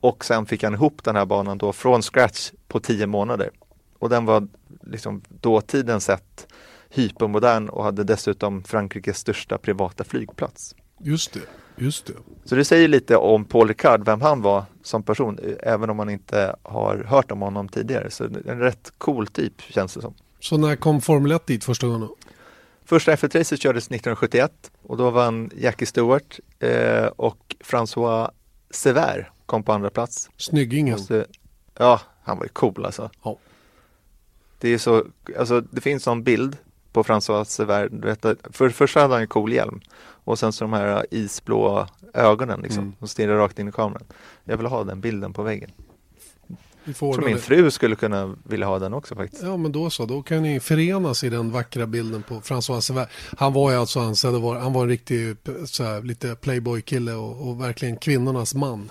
Och sen fick han ihop den här banan då från scratch på tio månader. Och den var liksom dåtiden sett hypermodern och hade dessutom Frankrikes största privata flygplats. Just det, just det. Så det säger lite om Paul Ricard, vem han var som person, även om man inte har hört om honom tidigare. Så en rätt cool typ känns det som. Så när kom Formel 1 dit första gången? Första F1-racet kördes 1971 och då vann Jackie Stewart eh, och François Sever kom på andra plats. Snyggingen. Så, ja, han var ju cool alltså. Ja. Det är så, alltså det finns en bild på François Sever. Vet, för först hade han en cool hjälm och sen så de här isblå ögonen liksom, Mm. som stirrar rakt in i kameran. Jag vill ha den bilden på väggen. Jag tror min det. fru skulle kunna vilja ha den också faktiskt. Ja men då så, då kan ni förenas i den vackra bilden på François Sever. Han var ju alltså ansedd vara, han var en riktig så här, lite playboy-kille och, och verkligen kvinnornas man.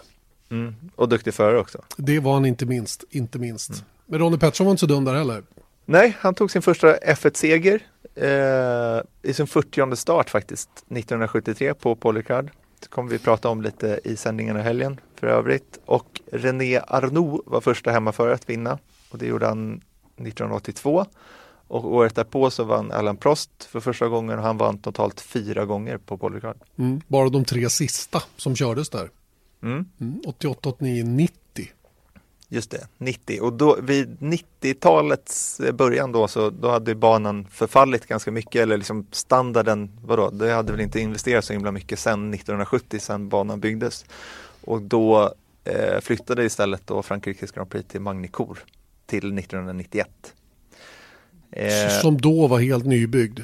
Mm. Och duktig förare också. Det var han inte minst, inte minst. Men Ronny Pettersson var inte så dum där heller. Nej, han tog sin första F1-seger eh, i sin 40 start faktiskt, 1973 på Paul Ricard. Det kommer vi prata om lite i sändningen i helgen för övrigt. Och René Arnoux var första hemmaförare att vinna och det gjorde han 1982. Och året därpå så vann Alain Prost för första gången och han vann totalt fyra gånger på Paul Ricard. Mm. Bara de tre sista som kördes där. Mm. 88, 89, 90. Just det, 90 och då vid 90-talets början då så då hade banan förfallit ganska mycket eller liksom standarden, vadå, det hade väl inte investerats så himla mycket sen 1970 sen banan byggdes. Och då eh, flyttade istället då Frankrikes Grand Prix till Magny-Cours till 1991. Eh, Som då var helt nybyggd.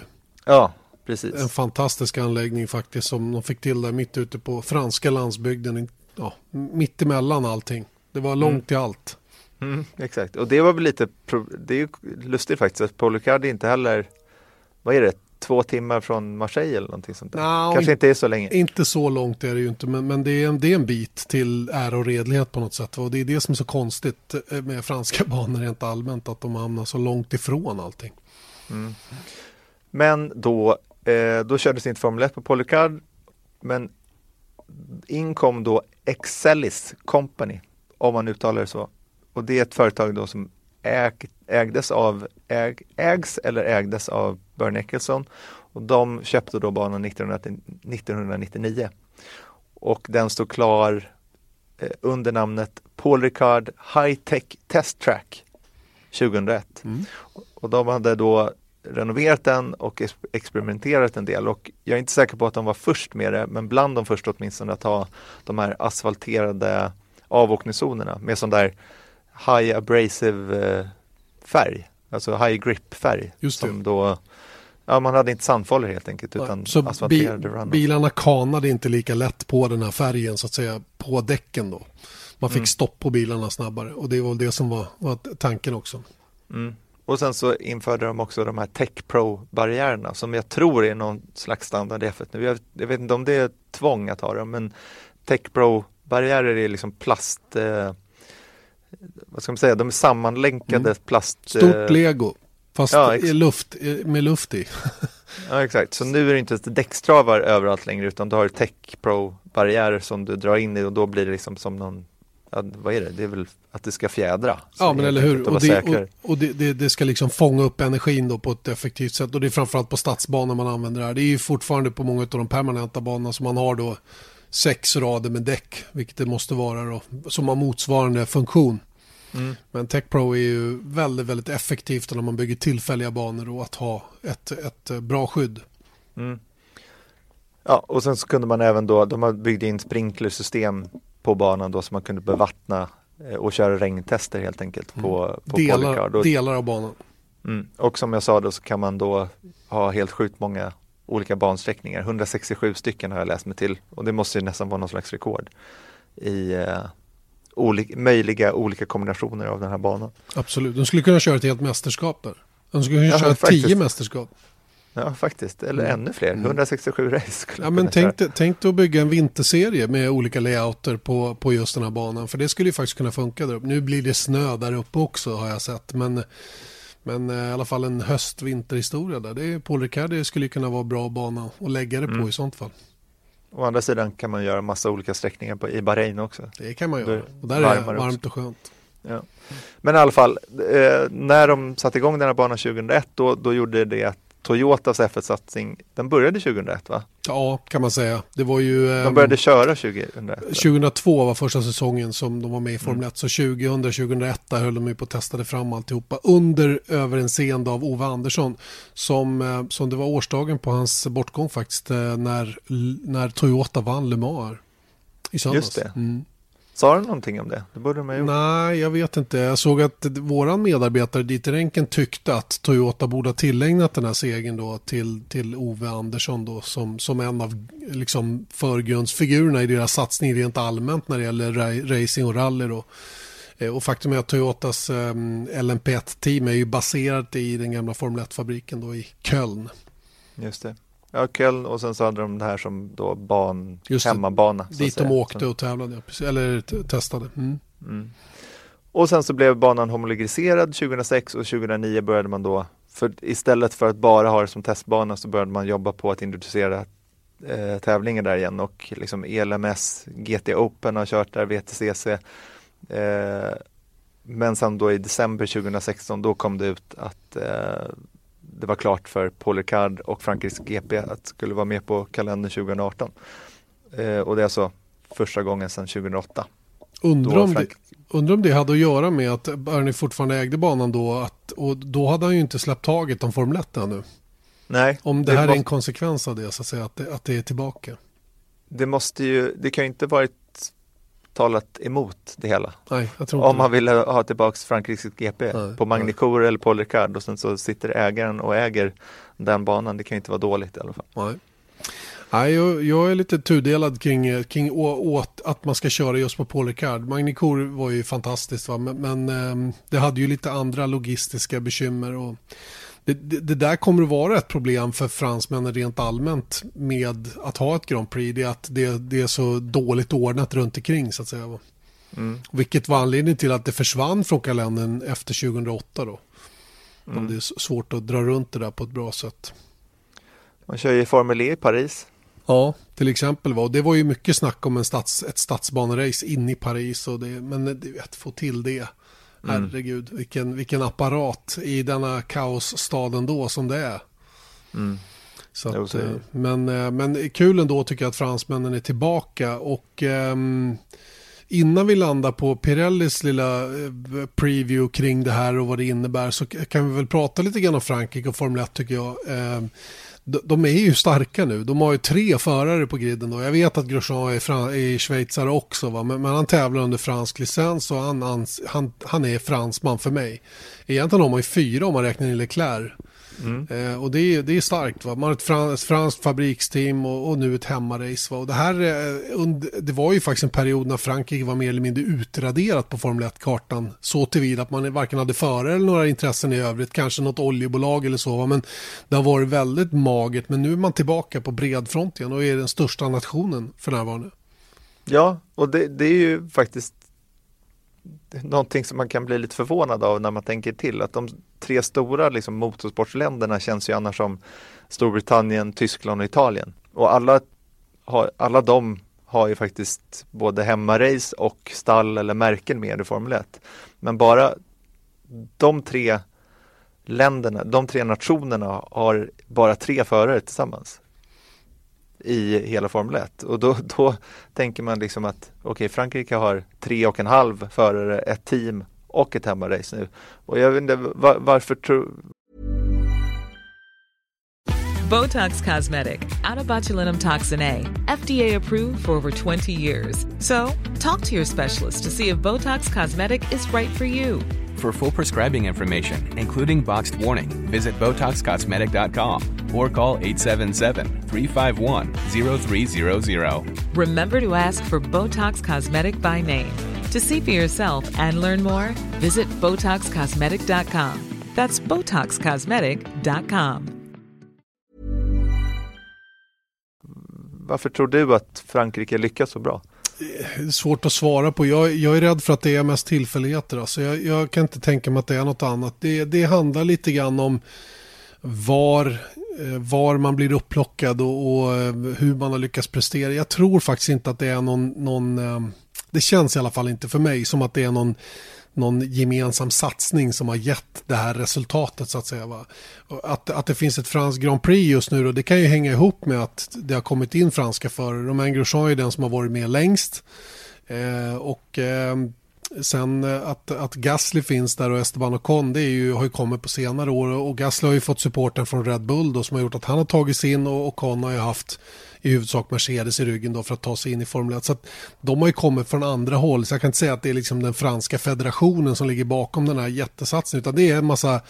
ja, precis. En fantastisk anläggning faktiskt som de fick till där mitt ute på franska landsbygden. Ja, mitt emellan allting. Det var långt till allt. Mm, exakt, och det var väl lite, det är ju lustigt faktiskt att Paul Ricard inte heller, vad är det, två timmar från Marseille eller någonting sånt där. Nja, Kanske in- inte är så länge. Inte så långt är det ju inte, men, men det, är en, det är en bit till ära och redlighet på något sätt. Och det är det som är så konstigt eh, med franska banor rent allmänt, att de hamnar så långt ifrån allting. Men då, eh, då kördes inte Formel 1 på Paul Ricard, men in kom då Excelis Company, om man uttalar det så. Och det är ett företag då som äg, ägdes av, äg, ägs eller ägdes av Bernie Eccleston och de köpte då banan 1990 1999. Och den stod klar eh, under namnet Paul Ricard High Tech Test Track 2001. Och de hade då renoverat den och ex- experimenterat en del och jag är inte säker på att de var först med det men bland de första åtminstone att ha de här asfalterade avåkningszonerna med sån där high abrasive eh, färg, alltså high grip färg. Som då, ja man hade inte sandfållor helt enkelt utan Så bi, bilarna kanade inte lika lätt på den här färgen så att säga på däcken då. Man fick stopp på bilarna snabbare och det var det som var, var tanken också. Mm. Och sen så införde de också de här Tech Pro-barriärerna som jag tror är någon slags standard i F1 nu. Jag, jag vet inte om det är tvång att ha dem, men Tech Pro-barriärer är liksom plast, eh, vad ska man säga, de är sammanlänkade plast. Stort eh, lego, fast ja, i luft, med luft i. Ja exakt, så nu är det inte däckstravar överallt längre utan du har Tech Pro-barriärer som du drar in i och då blir det liksom som någon Ja, vad är det? Det är väl att det ska fjädra. Ja, men eller hur. Och, det, och, och det, det, det ska liksom fånga upp energin då på ett effektivt sätt. Och det är framförallt på stadsbanor man använder det här. Det är ju fortfarande på många av de permanenta banorna som man har då sex rader med däck, vilket det måste vara då, som har motsvarande funktion. Mm. Men Tech Pro är ju väldigt, väldigt effektivt när man bygger tillfälliga banor och att ha ett, ett eh, bra skydd. Ja, och sen så kunde man även då, de har byggt in sprinklersystem på banan då så man kunde bevattna eh, och köra regntester helt enkelt på, på Polycard. Delar, Och, delar av banan. mm, och som jag sa då så kan man då ha helt sjukt många olika bansträckningar. 167 stycken har jag läst mig till och det måste ju nästan vara någon slags rekord i eh, oli- möjliga olika kombinationer av den här banan. Absolut. De skulle kunna köra ett helt mästerskap där. De skulle kunna Ja, köra faktiskt. tio mästerskap. Ja, faktiskt. Eller ännu fler. 167 race skulle Mm. Ja, man men tänk, köra. dig- tänk dig att bygga en vinterserie med olika layouter på, på just den här banan. För det skulle ju faktiskt kunna funka där uppe. Nu blir det snö där uppe också har jag sett. Men, men eh, i alla fall en höst-vinterhistoria där. Det är Paul Ricard det skulle kunna vara bra bana att lägga det på Mm. i sånt fall. Å andra sidan kan man göra massa olika sträckningar på, i Bahrain också. Det kan man göra. Och där är det varmt och skönt. Ja. Men i alla fall, eh, när de satte igång den här banan 2001 då, då gjorde det att Toyotas F1-satsning, den började 2001 va? Ja, kan man säga. Det var ju... De ehm, började köra 2001. 2002 var första säsongen som de var med i Formel Mm. 1. Så 2000-2001 där höll de ju på att testade fram alltihopa under överinseende av Ove Andersson. Som, eh, som det var årsdagen på hans bortgång faktiskt eh, när, när Toyota vann Le Mans i söndags. Just det. Mm. Sa de någonting om det? Det borde de ha gjort. Nej, jag vet inte. Jag såg att våran medarbetare Dieter Renken tyckte att Toyota borde ha tillägnat den här segern då till, till Ove Andersson då som, som en av liksom förgrundsfigurerna i deras satsning rent allmänt när det gäller ra- racing och rally då. Eh, Och faktum är att Toyotas eh, LMP1-team är ju baserat i den gamla Formel 1-fabriken då i Köln. Just det. Ja, Köln och sen så hade de det här som då ban, Just det. hemmabana. så att Dit de säga. åkte och tävlade, precis. eller testade. Mm. Mm. Och sen så blev banan homologiserad 2006 och 2009 började man då, för istället för att bara ha det som testbana så började man jobba på att introducera eh, tävlingar där igen och liksom ELMS, GT Open har kört där, VTCC. Eh, men sen då i december 2016 då kom det ut att eh, det var klart för Paul Ricard och Frankrikes GP att skulle vara med på kalendern 2018. Eh, och det är alltså första gången sedan 2008. Undrar om, det, Frank- undrar om det hade att göra med att Bernie fortfarande ägde banan då att, och då hade han ju inte släppt taget om Formel 1 ännu. Nej, Om det här är måste- en konsekvens av det så att säga, att det, att det är tillbaka. det måste ju, det kan ju inte varit talat emot det hela. Nej, Om man ville ha tillbaks Frankrikes GP Nej, på Magny nej. Cour eller Paul Ricard och sen så sitter ägaren och äger den banan. Det kan inte vara dåligt i alla fall. Nej. Nej, jag, jag är lite tudelad kring, kring åt att man ska köra just på Paul Ricard. Magny Cour var ju fantastiskt va? men, men ehm, det hade ju lite andra logistiska bekymmer. Och det, det, det där kommer att vara ett problem för fransmännen rent allmänt med att ha ett Grand Prix. Det är att det, det är så dåligt ordnat runt omkring så att säga. Va? Vilket var anledningen till att det försvann från kalendern efter 2008 då. Om det är svårt att dra runt det där på ett bra sätt. Man kör ju Formel E i Paris. Ja, till exempel. Va? Och det var ju mycket snack om en stads, ett stadsbanerace inne i Paris. Och det, men du vet, få till det. Herregud, vilken, vilken apparat i denna kaosstaden då som det är. Så att, så det. eh, men, eh, men kul ändå tycker jag att fransmännen är tillbaka. Och ehm, innan vi landar på Pirellis lilla eh, preview kring det här och vad det innebär så kan vi väl prata lite grann om Frankrike och Formel 1 tycker jag. Ehm, de, är ju starka nu. De har ju tre förare på griden. Då. Jag vet att Grosjean är, fran- är schweizare också, va? Men, men han tävlar under fransk licens och han, han, han, han är fransman för mig. Egentligen har man ju fyra om man räknar in Leclerc. Mm. Eh, och det är, det är starkt. Va? Man har ett, frans, franskt fabriksteam och, och nu ett hemmarace. Va? Och det, här, eh, det var ju faktiskt en period när Frankrike var mer eller mindre utraderat på Formel 1-kartan. Så tillvida att man varken hade förare eller några intressen i övrigt. Kanske något oljebolag eller så. Va? Men det har varit väldigt magert. Men nu är man tillbaka på bred front igen och är den största nationen för närvarande. Ja, och det, det är ju faktiskt någonting som man kan bli lite förvånad av när man tänker till. Att de tre stora liksom, motorsportsländerna känns ju annars som Storbritannien, Tyskland och Italien. Och alla, har, alla de har ju faktiskt både hemmarace och stall eller märken med i Formel 1. Men bara de tre länderna, de tre nationerna har bara tre förare tillsammans i hela Formel 1 och då, då tänker man liksom att okej Frankrike har tre och en halv förare, ett team och ett hemmarace nu och jag vet inte var, varför tror Botox Cosmetic, out of botulinum toxin A, FDA approved for over 20 years. So, talk to your specialist to see if Botox Cosmetic is right for you. For full prescribing information, including boxed warning, visit BotoxCosmetic.com or call 877-351-0300. Remember to ask for Botox Cosmetic by name. To see for yourself and learn more, visit BotoxCosmetic.com. That's BotoxCosmetic.com. varför tror du att Frankrike lyckas så bra? Är svårt att svara på. Jag, jag är rädd för att det är mest tillfälligheter. Alltså jag, jag kan inte tänka mig att det är något annat. Det, det handlar lite grann om var eh, Eh, var man blir upplockad och, och eh, hur man har lyckats prestera. Jag tror faktiskt inte att det är någon, någon eh, det känns i alla fall inte för mig som att det är någon någon gemensam satsning som har gett det här resultatet så att säga. Va? Att, att det finns ett franskt Grand Prix just nu och det kan ju hänga ihop med att det har kommit in franska förare. Romain Grosjean är den som har varit med längst. Eh, och eh, sen eh, att, att Gasly finns där och Esteban Ocon det är ju, har ju kommit på senare år. Och Gasly har ju fått supporten från Red Bull då som har gjort att han har tagit sin in och Ocon har ju haft i huvudsak Mercedes i ryggen då för att ta sig in i Formel 1. Så att de har ju kommit från andra håll så jag kan inte säga att det är liksom den franska federationen som ligger bakom den här jättesatsningen utan det är en massa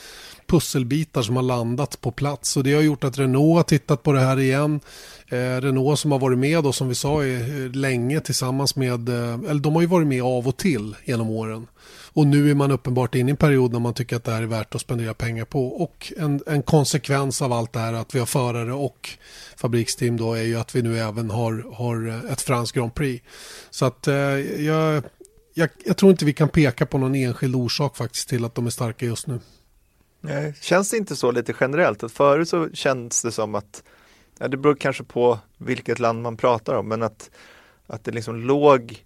pusselbitar som har landat på plats och det har gjort att Renault har tittat på det här igen. Eh, Renault som har varit med då som vi sa är eh, länge tillsammans med, eh, eller de har ju varit med av och till genom åren. Och nu är man uppenbart inne i en period när man tycker att det här är värt att spendera pengar på. Och en, en konsekvens av allt det här att vi har förare och fabriksteam då är ju att vi nu även har, har ett franskt Grand Prix. Så att eh, jag, jag, jag tror inte vi kan peka på någon enskild orsak faktiskt till att de är starka just nu. Nej, känns det inte så lite generellt? Att förut så känns det som att, ja, det beror kanske på vilket land man pratar om, men att, att det liksom låg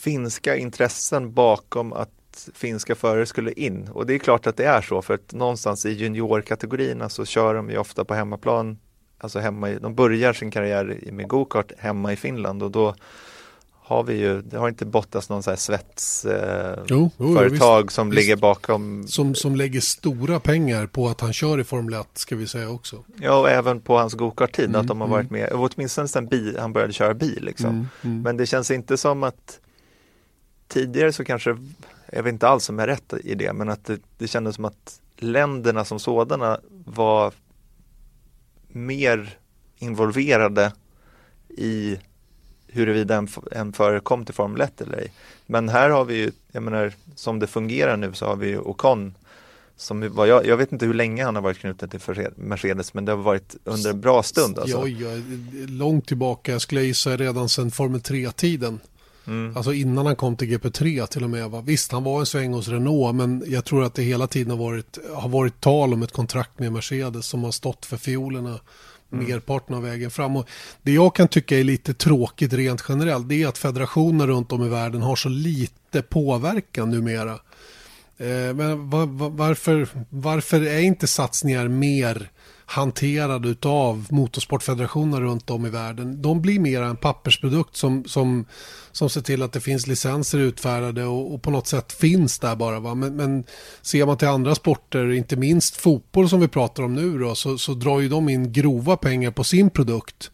finska intressen bakom att finska förare skulle in. Och det är klart att det är så, för att någonstans i juniorkategorierna så kör de ju ofta på hemmaplan, alltså hemma i, de börjar sin karriär med gokart hemma i Finland och då har vi ju, det har inte Bottas någon så här svets eh, som Visst. ligger bakom Som, som lägger stora pengar på att han kör i Formel 1 ska vi säga också. Ja, och även på hans gokarttid Mm, att de har varit med, och åtminstone sen bil, han började köra bil. Liksom. Mm, Men det känns inte som att tidigare så kanske, jag vet inte alls om jag är rätt i det, men att det, det kändes som att länderna som sådana var mer involverade i huruvida en, en förare kom till Formel 1 eller ej. Men här har vi ju, jag menar, som det fungerar nu så har vi ju Ocon som var, jag, jag vet inte hur länge han har varit knuten till Mercedes men det har varit under en bra stund alltså. Ja, ja, långt tillbaka, jag skulle gissa redan sedan Formel 3-tiden. Mm. Alltså innan han kom till GP3 till och med. Va? Visst, han var en sväng hos Renault, men jag tror att det hela tiden har varit, har varit tal om ett kontrakt med Mercedes som har stått för fiolerna merparten av vägen fram. Och det jag kan tycka är lite tråkigt rent generellt, det är att federationer runt om i världen har så lite påverkan numera. Eh, men va- va- varför, varför är inte satsningar mer hanterad utav motorsportfederationer runt om i världen? De blir mer en pappersprodukt som, som, som ser till att det finns licenser utfärdade och, och på något sätt finns där bara. Va? Men, men ser man till andra sporter, inte minst fotboll som vi pratar om nu då, så, så drar ju de in grova pengar på sin produkt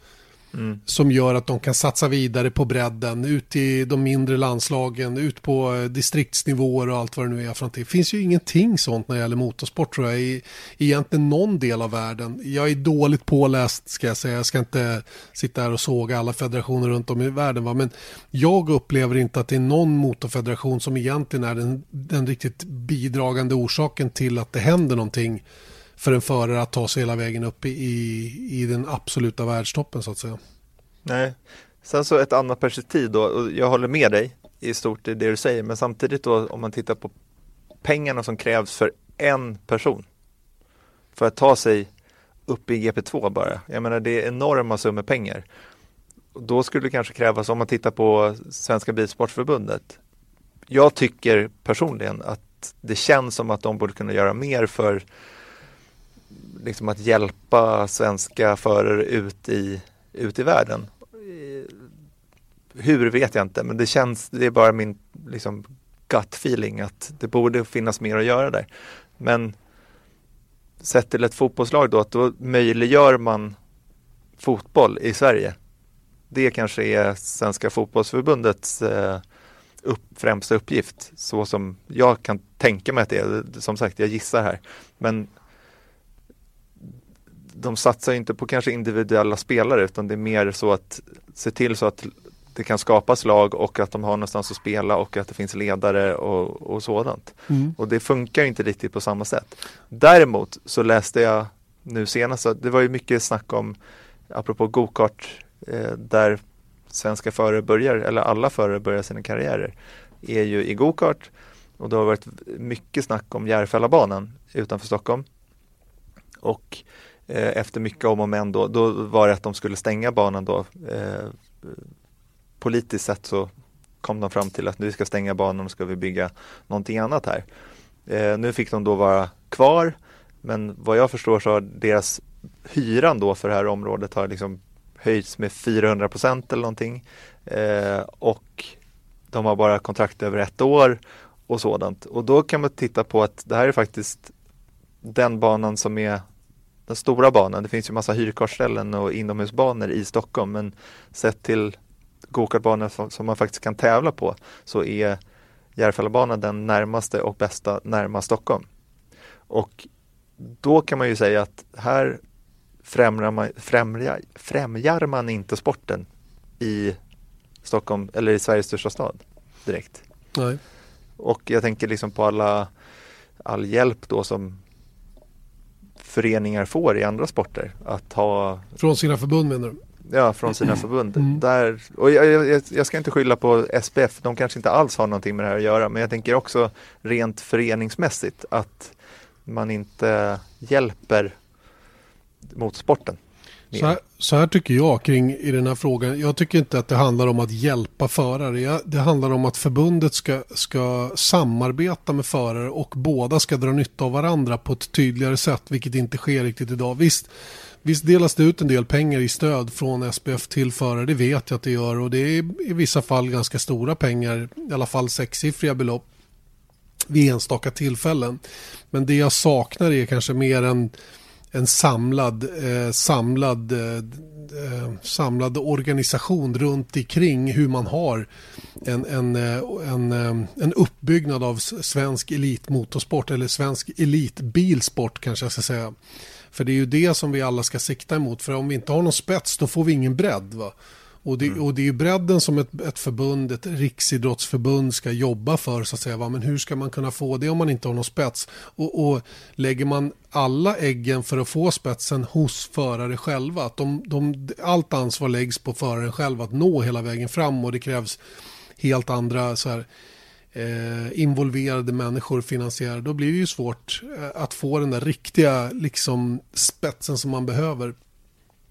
Mm. som gör att de kan satsa vidare på bredden, ut i de mindre landslagen, ut på eh, distriktsnivåer och allt vad det nu är för någonting. Det finns ju ingenting sånt när det gäller motorsport tror jag i egentligen någon del av världen. Jag är dåligt påläst ska jag säga, jag ska inte sitta här och såga alla federationer runt om i världen va? men jag upplever inte att det är någon motorfederation som egentligen är den, den riktigt bidragande orsaken till att det händer någonting för en förare att ta sig hela vägen upp i, i, i den absoluta världstoppen så att säga. Nej. Sen så ett annat perspektiv då, och jag håller med dig i stort i det du säger, men samtidigt då om man tittar på pengarna som krävs för en person för att ta sig upp i GP2 bara. Jag menar det är enorma summor pengar. Då skulle det kanske krävas, om man tittar på Svenska Bilsportförbundet. Jag tycker personligen att det känns som att de borde kunna göra mer för liksom att hjälpa svenska förare ut i, ut i världen. Hur vet jag inte, men det känns, det är bara min liksom, gut feeling att det borde finnas mer att göra där. Men sett till ett fotbollslag då, att då möjliggör man fotboll i Sverige. Det kanske är Svenska fotbollsförbundets eh, upp, främsta uppgift, så som jag kan tänka mig att det är. Som sagt, jag gissar här. Men de satsar inte på kanske individuella spelare utan det är mer så att se till så att det kan skapas lag och att de har någonstans att spela och att det finns ledare och, och sådant. Och det funkar inte riktigt på samma sätt. Däremot så läste jag nu senast, det var ju mycket snack om, apropå gokart, eh, där svenska förare börjar, eller alla förare börjar sina karriärer, är ju i gokart och det har varit mycket snack om Järfällabanan utanför Stockholm. Och Eh, efter mycket om och men då, då var det att de skulle stänga banan då. Eh, politiskt sett så kom de fram till att nu ska stänga banan och ska vi bygga någonting annat här. Eh, nu fick de då vara kvar men vad jag förstår så har deras hyran då för det här området har liksom höjts med 400 procent eller någonting. Eh, och de har bara kontrakt över ett år och sådant. Och då kan man titta på att det här är faktiskt den banan som är den stora banan. Det finns ju massa hyrkartställen och inomhusbanor i Stockholm men sett till gokartbanor som, som man faktiskt kan tävla på så är Järfällabanan den närmaste och bästa närmast Stockholm. Och då kan man ju säga att här främjar man, främjar, främjar man inte sporten i Stockholm eller i Sveriges största stad direkt. Nej. Och jag tänker liksom på alla all hjälp då som föreningar får i andra sporter att ha Från sina förbund menar du? ja, från sina förbund. Mm. Där, och jag, jag, jag ska inte skylla på SPF, de kanske inte alls har någonting med det här att göra men jag tänker också rent föreningsmässigt att man inte hjälper motorsporten. Så här, så här tycker jag kring i den här frågan. Jag tycker inte att det handlar om att hjälpa förare. Det handlar om att förbundet ska, ska samarbeta med förare och båda ska dra nytta av varandra på ett tydligare sätt, vilket inte sker riktigt idag. Visst, visst delas det ut en del pengar i stöd från SPF till förare, det vet jag att det gör och det är i vissa fall ganska stora pengar, i alla fall sexsiffriga belopp vid enstaka tillfällen. Men det jag saknar är kanske mer en, en samlad, eh, samlad, eh, eh, samlad organisation runt omkring hur man har en, en, eh, en, eh, en uppbyggnad av svensk elitmotorsport eller svensk elitbilsport kanske jag ska säga. För det är ju det som vi alla ska sikta emot. För om vi inte har någon spets då får vi ingen bredd. Va? Och det, och det är ju bredden som ett, ett förbund, ett riksidrottsförbund ska jobba för så att säga. Va? Men hur ska man kunna få det om man inte har någon spets? Och, och lägger man alla äggen för att få spetsen hos förare själva, att de, de, allt ansvar läggs på föraren själv att nå hela vägen fram och det krävs helt andra så här, eh, involverade människor finansierar, då blir det ju svårt eh, att få den där riktiga liksom, spetsen som man behöver.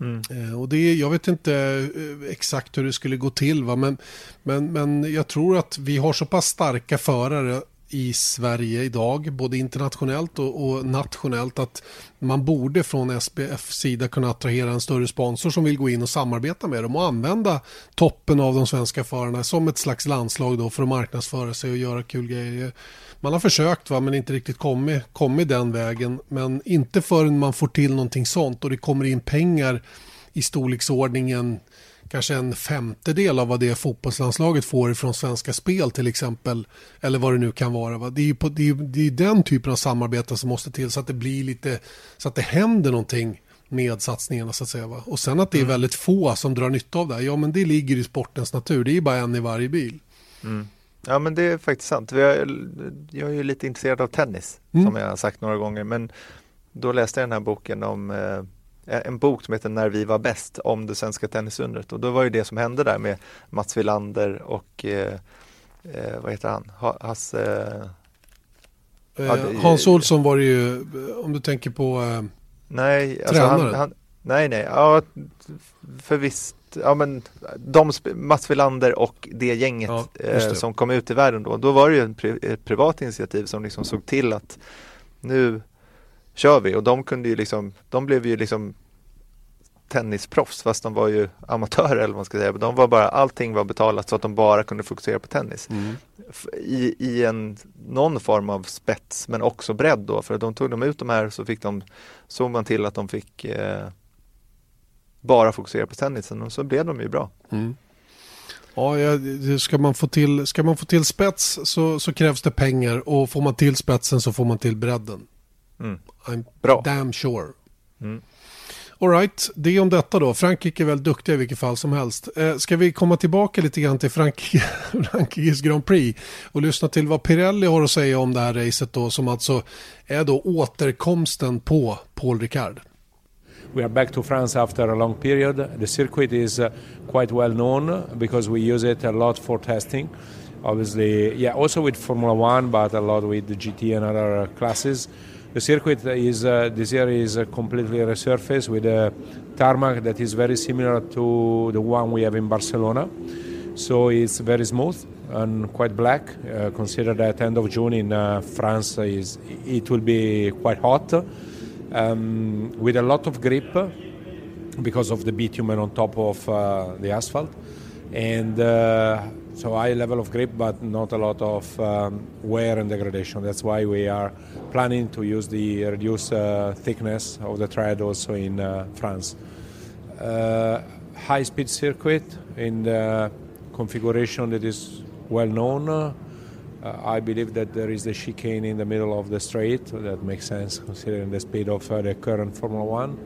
Mm. Eh, och det, jag vet inte eh, exakt hur det skulle gå till, va? Men, men, men jag tror att vi har så pass starka förare i Sverige idag, både internationellt och, och nationellt, att man borde från SPF sida kunna attrahera en större sponsor som vill gå in och samarbeta med dem och använda toppen av de svenska förarna som ett slags landslag då för att marknadsföra sig och göra kul grejer. Man har försökt va, men inte riktigt kommit, kommit den vägen. Men inte förrän man får till någonting sånt och det kommer in pengar i storleksordningen kanske en femtedel av vad det fotbollslandslaget får från Svenska Spel till exempel. Eller vad det nu kan vara. Va? Det, är på, det, är, det är den typen av samarbete som måste till så att det blir lite, så att det händer någonting med satsningarna så att säga. Va? Och sen att det är väldigt få som drar nytta av det här. Ja men det ligger i sportens natur. Det är ju bara en i varje bil. Ja men det är faktiskt sant. Jag är ju lite intresserad av tennis Mm. som jag har sagt några gånger men då läste jag den här boken om eh, en bok som heter När vi var bäst om det svenska tennisundret och då var ju det som hände där med Mats Wilander och eh, eh, vad heter han? Ha, Hasse Eh, Ja, det- Hans Olsson var det ju, eh, om du tänker på, eh, Nej, alltså han, Tränaren? han, nej, nej, ja, för ja men de, Mats Wilander och det gänget Ja, eh, det. som kom ut i världen då, då var det ju pri, ett privat initiativ som liksom såg till att nu kör vi och de kunde ju liksom, de blev ju liksom tennisproffs fast de var ju amatörer eller vad man ska säga. De var bara, allting var betalat så att de bara kunde fokusera på tennis. F- I, I en, någon form av spets men också bredd då för att de tog de ut de här så fick de, såg man till att de fick eh, bara fokusera på tennisen och så blev de ju bra. ja, ja, ska, man få till, ska man få till spets så, så krävs det pengar och får man till spetsen så får man till bredden. Mm. I'm Bra. damn sure. Mm. All right, det om detta då. Frankrike är väldigt duktiga i vilket fall som helst. Eh, ska vi komma tillbaka lite grann till Frankrike, Frankrikes Grand Prix och lyssna till vad Pirelli har att säga om det här racet då som alltså är då återkomsten på Paul Ricard. We are back to France after a long period. The circuit is uh, quite well known because we use it a lot for testing. Obviously, yeah, also with Formula One, but a lot with the GT and other uh, classes. The circuit is uh, this year is uh, completely resurfaced with a tarmac that is very similar to the one we have in Barcelona. So it's very smooth and quite black. Uh, consider that end of June in uh, France is it will be quite hot, um, with a lot of grip because of the bitumen on top of uh, the asphalt, and uh, so high level of grip, but not a lot of um, wear and degradation. That's why we are planning to use the reduced uh, thickness of the tread also in uh, France. Uh, high-speed circuit in the configuration that is well known. Uh, I believe that there is the chicane in the middle of the straight. That makes sense considering the speed of uh, the current Formula One.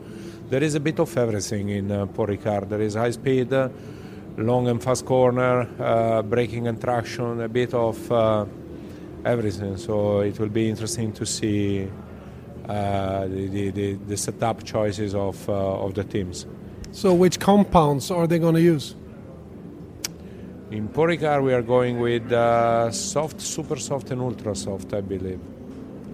There is a bit of everything in uh, Paul Ricard. There is high speed, long and fast corner, uh, braking and traction, a bit of uh, everything. So it will be interesting to see uh, the, the, the, setup choices of, of the teams. So which compounds are they going to use? In Paul Ricard, we are going with uh, soft, super soft, and ultra soft, I believe.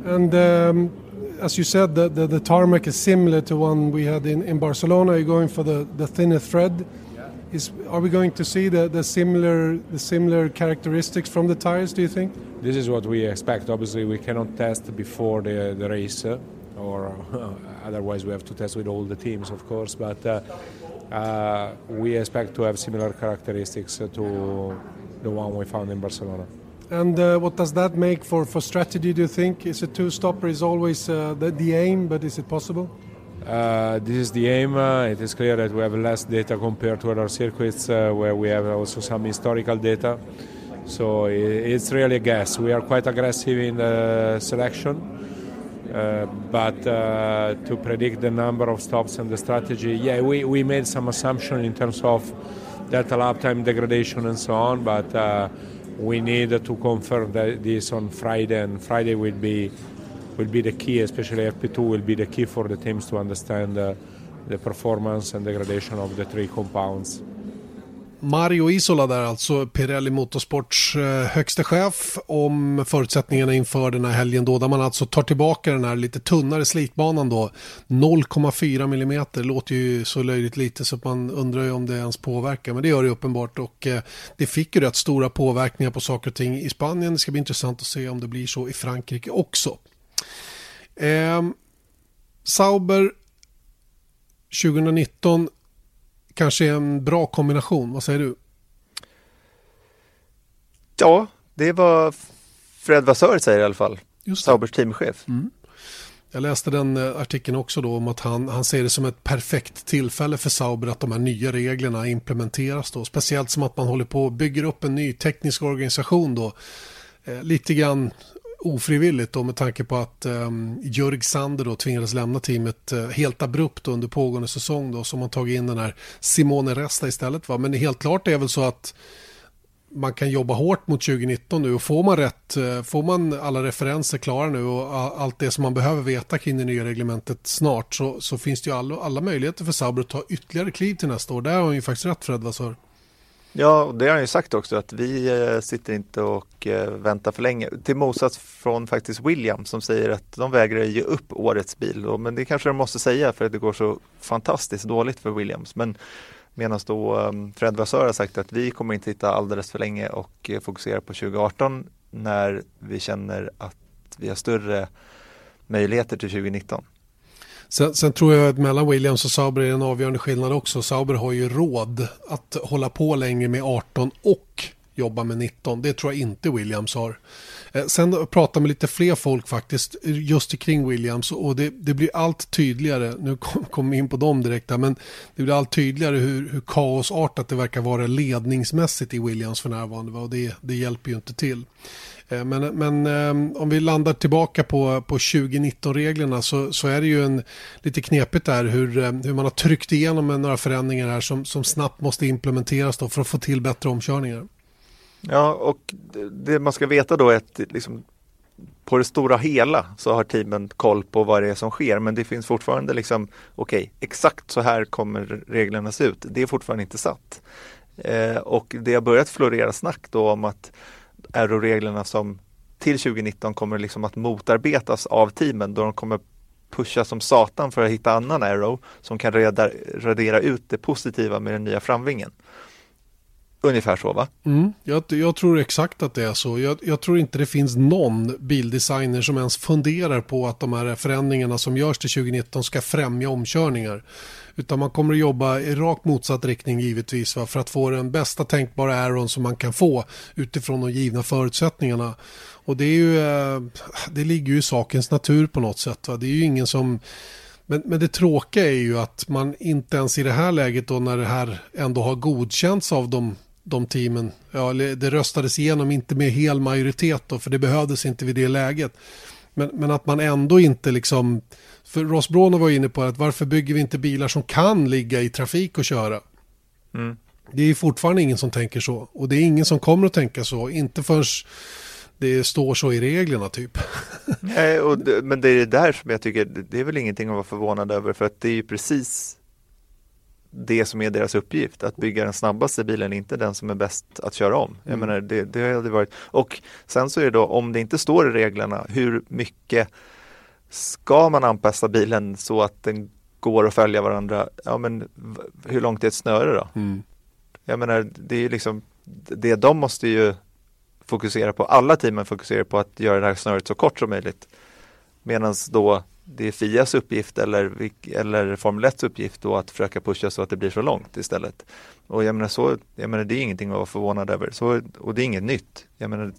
And um, as you said, the, the, the tarmac is similar to one we had in, in Barcelona. You're you going for the, the thinner thread? Is, are we going to see the, the similar the similar characteristics from the tires? Do you think? This is what we expect. Obviously, we cannot test before the, the race, uh, or otherwise we have to test with all the teams, of course. But uh, uh, we expect to have similar characteristics to the one we found in Barcelona. And uh, what does that make for, for strategy? Do you think is a two stopper is always uh, the, the aim, but is it possible? Uh, this is the aim. Uh, it is clear that we have less data compared to other circuits uh, where we have also some historical data. So i- it's really a guess. We are quite aggressive in the selection, uh, but uh, to predict the number of stops and the strategy, yeah, we, we made some assumption in terms of delta lap time degradation and so on, but uh, we need to confirm this on Friday, and Friday will be will be the key, especially FP2 will be the key for the teams to understand uh, the performance and degradation of the three compounds. Mario Isola där alltså, Pirelli Motorsports eh, högste chef om förutsättningarna inför den här helgen då, där man alltså tar tillbaka den här lite tunnare slitbanan då. 0,4 mm, låter ju så löjligt lite så att man undrar ju om det ens påverkar, men det gör det uppenbart och eh, det fick ju rätt stora påverkningar på saker och ting i Spanien. Det ska bli intressant att se om det blir så i Frankrike också. Eh, Sauber 2019 kanske är en bra kombination. Vad säger du? Ja, det var Fred Vassör säger i alla fall. Just. Saubers teamchef. Jag läste den eh, artikeln också då om att han, han ser det som ett perfekt tillfälle för Sauber att de här nya reglerna implementeras då. Speciellt som att man håller på och bygger upp en ny teknisk organisation då. Eh, lite grann ofrivilligt då med tanke på att eh, Jörg Sander då tvingades lämna teamet eh, helt abrupt under pågående säsong då. som man tagit in den här Simone Resta istället va. Men helt klart är väl så att man kan jobba hårt mot 2019 nu och får man rätt, eh, får man alla referenser klara nu och a- allt det som man behöver veta kring det nya reglementet snart så, så finns det ju alla, alla möjligheter för Sauber att ta ytterligare kliv till nästa år. Där har han ju faktiskt rätt Fred Vassör. Ja, och det har han ju sagt också att vi eh, sitter inte och eh, väntar för länge. Till motsats från faktiskt William som säger att de vägrar ge upp årets bil. Men det kanske de måste säga för att det går så fantastiskt dåligt för Williams. Men medan då ehm, Fred Vassör har sagt att vi kommer inte sitta alldeles för länge och eh, fokusera på 2018 när vi känner att vi har större möjligheter till 2019. Sen, sen tror jag att mellan Williams och Sauber är det en avgörande skillnad också. Sauber har ju råd att hålla på längre med 18 och jobba med 19. Det tror jag inte Williams har. Eh, sen pratar med lite fler folk faktiskt just kring Williams och det, det blir allt tydligare. Nu kom- kommer vi in på dem direkt här, men det blir allt tydligare hur, hur kaosartat det verkar vara ledningsmässigt i Williams för närvarande va? och det, det hjälper ju inte till. Eh, men, men ehm, om vi landar tillbaka på, på 2019-reglerna så, så är det ju en, lite knepigt där hur, ehm, hur man har tryckt igenom några förändringar här som, som snabbt måste implementeras då för att få till bättre omkörningar. Ja, och det- man ska veta då är att liksom, på det stora hela så har teamen koll på vad det är som sker men det finns fortfarande liksom okej, exakt så här kommer reglerna se ut. Det är fortfarande inte satt. Eh, och det har börjat florera snack då om att Aero-reglerna som till 2019 kommer liksom att motarbetas av teamen då de kommer pusha som satan för att hitta annan aero som kan radera ut det positiva med den nya framvingen. Ungefär så va? Mm, jag, jag tror exakt att det är så. Jag, jag tror inte det finns någon bildesigner som ens funderar på att de här förändringarna som görs till 2019 ska främja omkörningar. Utan man kommer att jobba i rakt motsatt riktning givetvis va? för att få den bästa tänkbara aeron som man kan få utifrån de givna förutsättningarna. Och det, är ju, eh, det ligger ju i sakens natur på något sätt. Va? Det är ju ingen som... Men, men det tråkiga är ju att man inte ens i det här läget då när det här ändå har godkänts av de, de teamen. Ja, det röstades igenom inte med hel majoritet då för det behövdes inte vid det läget. Men, men att man ändå inte liksom... För Ross Brono var inne på att varför bygger vi inte bilar som kan ligga i trafik och köra? Mm. Det är fortfarande ingen som tänker så. Och det är ingen som kommer att tänka så. Inte förrän det står så i reglerna typ. Nej, och det, men det är det där som jag tycker, det är väl ingenting att vara förvånad över för att det är ju precis det som är deras uppgift, att bygga den snabbaste bilen, inte den som är bäst att köra om. Jag Mm. menar, det, det har det varit. Och sen så är det då, om det inte står i reglerna, hur mycket ska man anpassa bilen så att den går att följa varandra? Ja, men hur långt är ett snöre då? Mm. Jag menar, det är ju liksom, det de måste ju fokusera på, alla teamen fokuserar på att göra det här snöret så kort som möjligt. Medan då det är Fias uppgift eller, eller Formel 1 uppgift då att försöka pusha så att det blir så långt istället. Och jag menar, så, jag menar det är ingenting att vara förvånad över. Så, och det är inget nytt. Jag menar,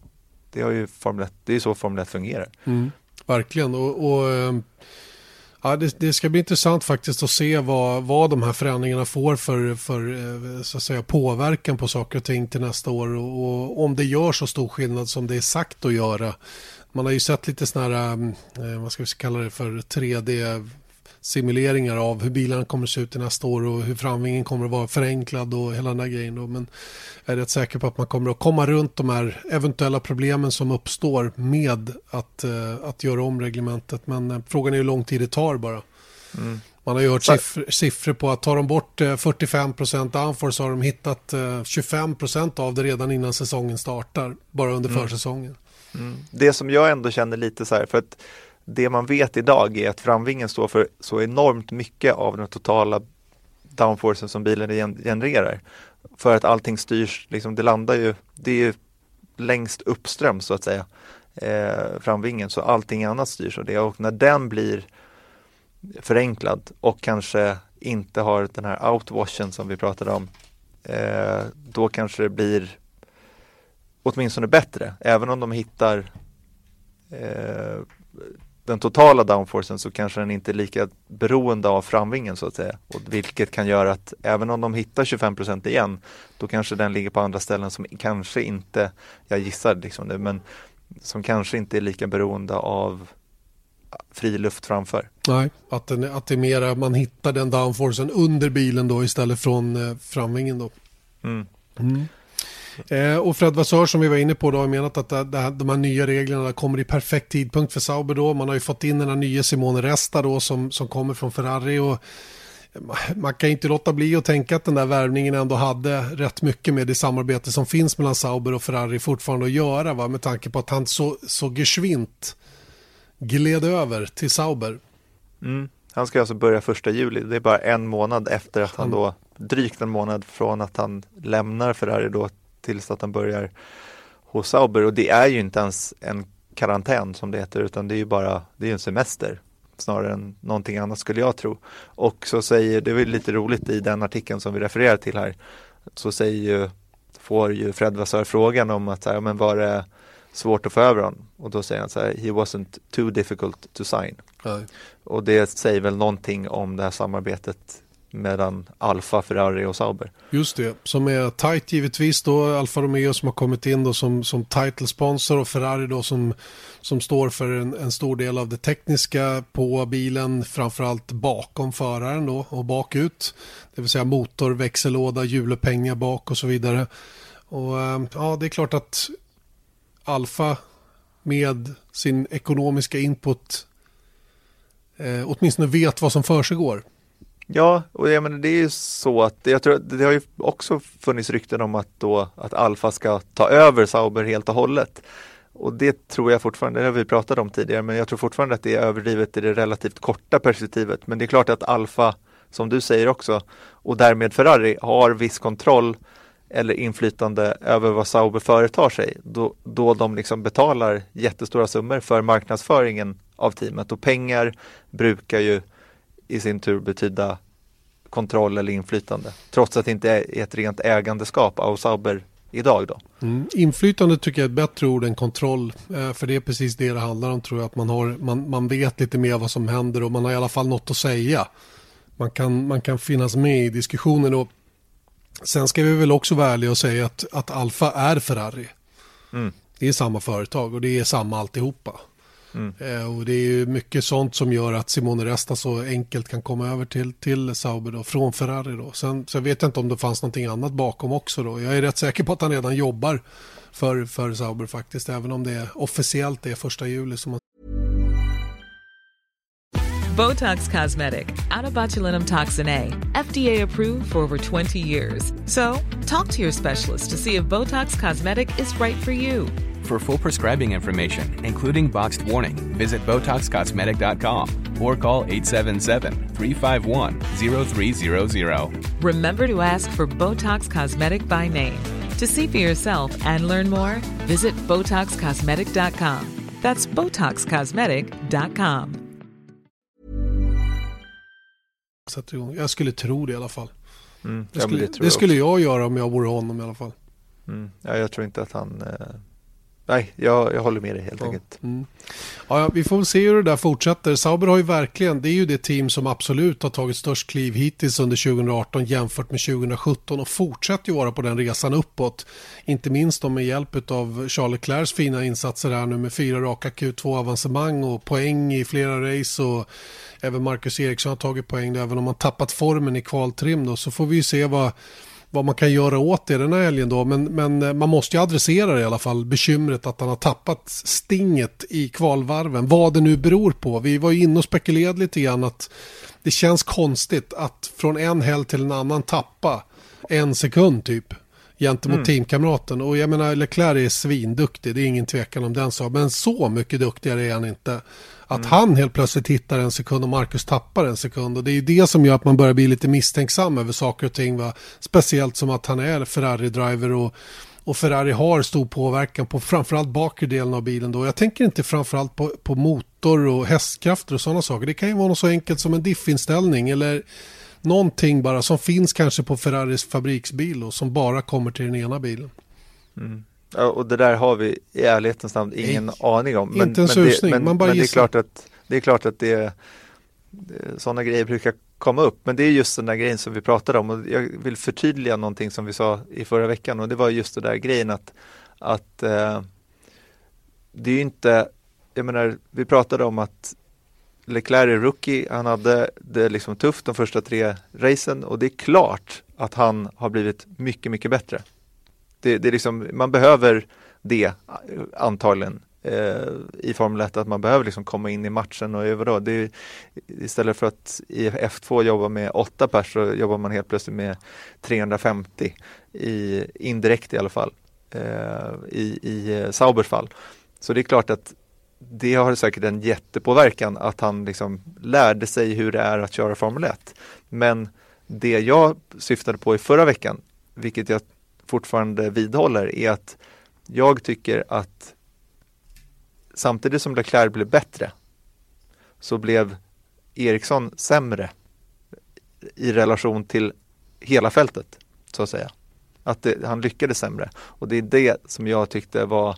det, har ju Formel 1, det är så Formel 1 fungerar. Mm, verkligen. Och, och, eh, ja, det, det ska bli intressant faktiskt att se vad, vad de här förändringarna får för, för eh, så att säga, påverkan på saker och ting till nästa år. Och, och om det gör så stor skillnad som det är sagt att göra. Man har ju sett lite sådana här, eh, vad ska vi kalla det för, 3D simuleringar av hur bilarna kommer att se ut i nästa år och hur framvingen kommer att vara förenklad och hela den här grejen. Då. Men jag är rätt säker på att man kommer att komma runt de här eventuella problemen som uppstår med att, eh, att göra om reglementet. Men eh, frågan är hur lång tid det tar bara. Man har ju hört siffror, siffror på att tar de bort eh, 45% downforce så har de hittat eh, 25% av det redan innan säsongen startar. Bara under försäsongen. Mm. Det som jag ändå känner lite så här, för att det man vet idag är att framvingen står för så enormt mycket av den totala downforcen som bilen genererar. För att allting styrs, liksom, det landar ju, det är ju längst uppström så att säga, eh, framvingen, så allting annat styrs av det. Och när den blir förenklad och kanske inte har den här outwashen som vi pratade om, eh, då kanske det blir åtminstone bättre. Även om de hittar eh, den totala downforcen så kanske den inte är lika beroende av framvingen så att säga. Och vilket kan göra att även om de hittar 25% igen, då kanske den ligger på andra ställen som kanske inte, jag gissar liksom det, men som kanske inte är lika beroende av fri luft framför. Nej, att, den, att det är mera man hittar den downforcen under bilen då istället från eh, framvingen då. Mm. Eh, och Fred Vassör som vi var inne på då har menat att det, det, här- de här nya reglerna kommer i perfekt tidpunkt för Sauber då. Man har ju fått in den här nya Simone Resta då som, som kommer från Ferrari och ma- man kan inte låta bli att tänka att den där värvningen ändå hade rätt mycket med det samarbete som finns mellan Sauber och Ferrari fortfarande att göra va? med tanke på att han så, så geschwint gled över till Sauber. Mm. Han ska alltså börja första juli, det är bara en månad efter att han då, drygt en månad från att han lämnar Ferrari då tills att han börjar hos Sauber och det är ju inte ens en karantän som det heter utan det är ju bara, det är en semester snarare än någonting annat skulle jag tro. Och så säger, det är lite roligt i den artikeln som vi refererar till här, så säger ju, får ju Fred Vassör frågan om att, så här, men var det svårt att få över honom? Och då säger han så här, he wasn't too difficult to sign. Nej. Och det säger väl någonting om det här samarbetet mellan Alfa, Ferrari och Sauber. Just det, som är tight givetvis då, Alfa Romeo som har kommit in då som, som title sponsor och Ferrari då som, som står för en, en stor del av det tekniska på bilen, framförallt bakom föraren då och bakut. Det vill säga motor, växellåda, hjulupphängningar bak och så vidare. Och eh, ja, det är klart att Alfa med sin ekonomiska input eh, åtminstone vet vad som försiggår. Ja, och jag menar, det är ju så att jag tror det har ju också funnits rykten om att då att Alfa ska ta över Sauber helt och hållet. och det tror jag fortfarande, det har vi pratat om tidigare, men jag tror fortfarande att det är överdrivet i det relativt korta perspektivet. Men det är klart att Alfa, som du säger också, och därmed Ferrari har viss kontroll eller inflytande över vad Sauber företar sig då, då de liksom betalar jättestora summor för marknadsföringen av teamet och pengar brukar ju i sin tur betyda kontroll eller inflytande trots att det inte är ett rent ägandeskap av Sauber idag då. Mm. Inflytande tycker jag är ett bättre ord än kontroll. Eh, för det är precis det det handlar om tror jag. Att man, har, man, man vet lite mer vad som händer och man har i alla fall något att säga. Man kan, man kan finnas med i diskussionen. Och sen ska vi väl också vara ärliga och säga att, att Alfa är Ferrari. Mm. Det är samma företag och det är samma alltihopa. Mm. Eh, och det är ju mycket sånt som gör att Simone Resta så enkelt kan komma över till, till Sauber då, från Ferrari då. Sen, sen vet jag inte om det fanns någonting annat bakom också då. Jag är rätt säker på att han redan jobbar för, för Sauber faktiskt, även om det är officiellt det är första juli som man Botox Cosmetic, Atobatulinum toxin A, FDA approved for over 20 years. So, talk to your specialist to see if Botox Cosmetic is right for you. For full prescribing information, including boxed warning, visit BotoxCosmetic.com or call 877-351-0300. Remember to ask for Botox Cosmetic by name. To see for yourself and learn more, visit BotoxCosmetic.com. That's BotoxCosmetic.com. igång. Jag skulle tro det i alla fall. Mm. Det skulle, det det skulle jag göra om jag vore honom i alla fall. Mm. Ja, jag tror inte att han eh... Nej, jag, jag håller med dig helt Ja. enkelt. Mm. Ja, vi får väl se hur det där fortsätter. Sauber har ju verkligen, det är ju det team som absolut har tagit störst kliv hittills under 2018 jämfört med 2017 och fortsätter ju vara på den resan uppåt. Inte minst med hjälp av Charles Leclercs fina insatser här nu med fyra raka Q2-avancemang och poäng i flera race och även Marcus Eriksson har tagit poäng där, även om han tappat formen i kvaltrim då så får vi ju se vad vad man kan göra åt det den här helgen då. Men, men eh, man måste ju adressera det i alla fall. Bekymret att han har tappat stinget i kvalvarven. Vad det nu beror på. Vi var ju inne och spekulerade lite grann att det känns konstigt att från en helg till en annan tappa en sekund typ gentemot teamkamraten. Och jag menar Leclerc är svinduktig, det är ingen tvekan om den saken. Men så mycket duktigare är han inte. Att han helt plötsligt hittar en sekund och Marcus tappar en sekund. Och det är ju det som gör att man börjar bli lite misstänksam över saker och ting. Va? Speciellt som att han är Ferrari-driver och, och Ferrari har stor påverkan på framförallt bakre delen av bilen. Då. Jag tänker inte framförallt på, på motor och hästkrafter och sådana saker. Det kan ju vara något så enkelt som en diffinställning eller någonting bara som finns kanske på Ferraris fabriksbil och som bara kommer till den ena bilen. Mm. Ja, och det där har vi i ärlighetens namn ingen Nej, aning om. inte en susning, det, men, man bara men det är klart att det är klart att det, det sådana grejer brukar komma upp. Men det är just den där grejen som vi pratade om och jag vill förtydliga någonting som vi sa i förra veckan och det var just det där grejen att, att eh, det är ju inte, jag menar, vi pratade om att Leclerc är rookie, han hade det liksom tufft de första tre racen och det är klart att han har blivit mycket, mycket bättre. Det, det är liksom, man behöver det eh, antagligen eh, i Formel 1, att man behöver liksom komma in i matchen och vadå, det är, istället för att i F2 jobba med åtta pers så jobbar man helt plötsligt med 350 i, indirekt i alla fall eh, i, i eh, Saubers fall. Så det är klart att det har säkert en jättepåverkan att han liksom lärde sig hur det är att köra Formel 1. Men det jag syftade på i förra veckan, vilket jag fortfarande vidhåller, är att jag tycker att samtidigt som Leclerc blev bättre så blev Eriksson sämre i relation till hela fältet, så att säga. Att det, han lyckades sämre. Och det är det som jag tyckte var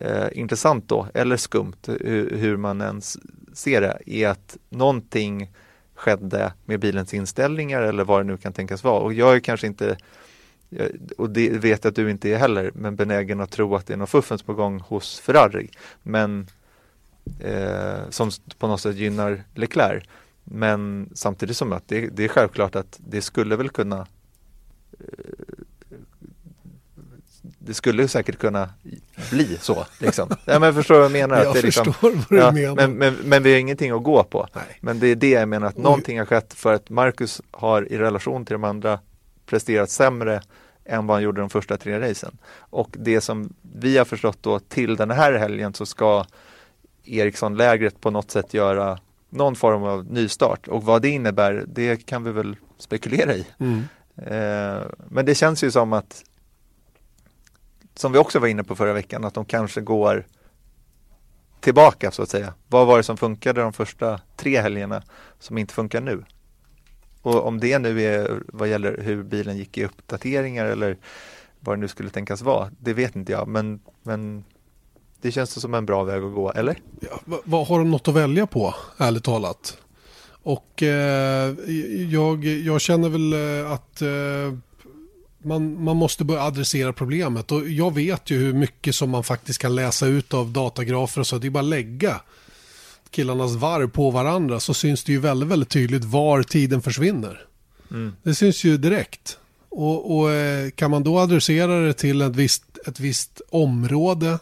eh, intressant då, eller skumt, hur, hur man ens ser det, är att någonting skedde med bilens inställningar eller vad det nu kan tänkas vara. Och jag är kanske inte, och det vet jag att du inte är heller, men benägen att tro att det är något fuffens på gång hos Ferrari. Men eh, som på något sätt gynnar Leclerc. Men samtidigt som att det, det är självklart att det skulle väl kunna det skulle säkert kunna bli så. Liksom. Ja, men förstår vad jag menar? Jag Att det liksom, förstår vad du ja, menar. Men, men, men vi har ingenting att gå på. Nej. Men det är det jag menar, att Oj. någonting har skett för att Marcus har i relation till de andra presterat sämre än vad han gjorde de första tre racen. Och det som vi har förstått då till den här helgen så ska Ericsson-lägret på något sätt göra någon form av nystart och vad det innebär det kan vi väl spekulera i. Mm. Eh, men det känns ju som att som vi också var inne på förra veckan att de kanske går tillbaka så att säga. Vad var det som funkade de första tre helgerna som inte funkar nu? Och om det nu är vad gäller hur bilen gick i uppdateringar eller vad det nu skulle tänkas vara, det vet inte jag. Men, men det känns som en bra väg att gå, eller? Ja, vad, har de något att välja på, ärligt talat? Och eh, jag, jag känner väl eh, att eh, man, man måste börja adressera problemet. Och jag vet ju hur mycket som man faktiskt kan läsa ut av datagrafer och så. Det är bara att lägga killarnas varv på varandra så syns det ju väldigt, väldigt tydligt var tiden försvinner. Det syns ju direkt. Och, och eh, kan man då adressera det till ett visst, ett visst område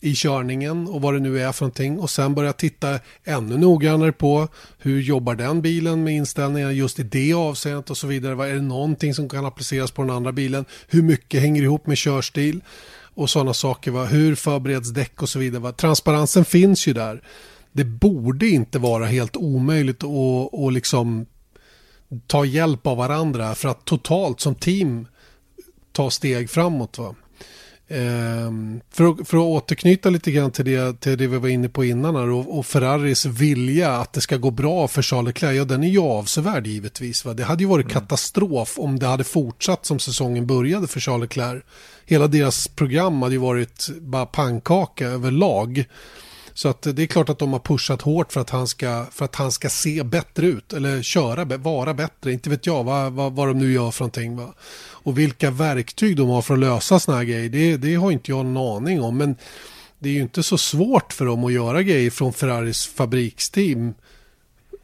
i körningen och vad det nu är för någonting och sen börja titta ännu noggrannare på hur jobbar den bilen med inställningar just i det avseendet och så vidare. Vad Är det någonting som kan appliceras på den andra bilen? Hur mycket hänger ihop med körstil? Och sådana saker. Va? Hur förbereds däck och så vidare. Va? Transparensen finns ju där. Det borde inte vara helt omöjligt att, att liksom ta hjälp av varandra för att totalt som team ta steg framåt. Va? Ehm, för, att, för att återknyta lite grann till det, till det vi var inne på innan här, och, och Ferraris vilja att det ska gå bra för Charles Leclerc, ja den är ju avsevärd givetvis. Va? Det hade ju varit katastrof om det hade fortsatt som säsongen började för Charles Leclerc. Hela deras program hade ju varit bara pannkaka överlag. Så att det är klart att de har pushat hårt för att han ska, för att han ska se bättre ut eller köra, vara bättre. Inte vet jag vad, vad, vad de nu gör för någonting. Va? Och vilka verktyg de har för att lösa sådana här grejer, det, det har inte jag någon aning om. Men det är ju inte så svårt för dem att göra grejer från Ferraris fabriksteam.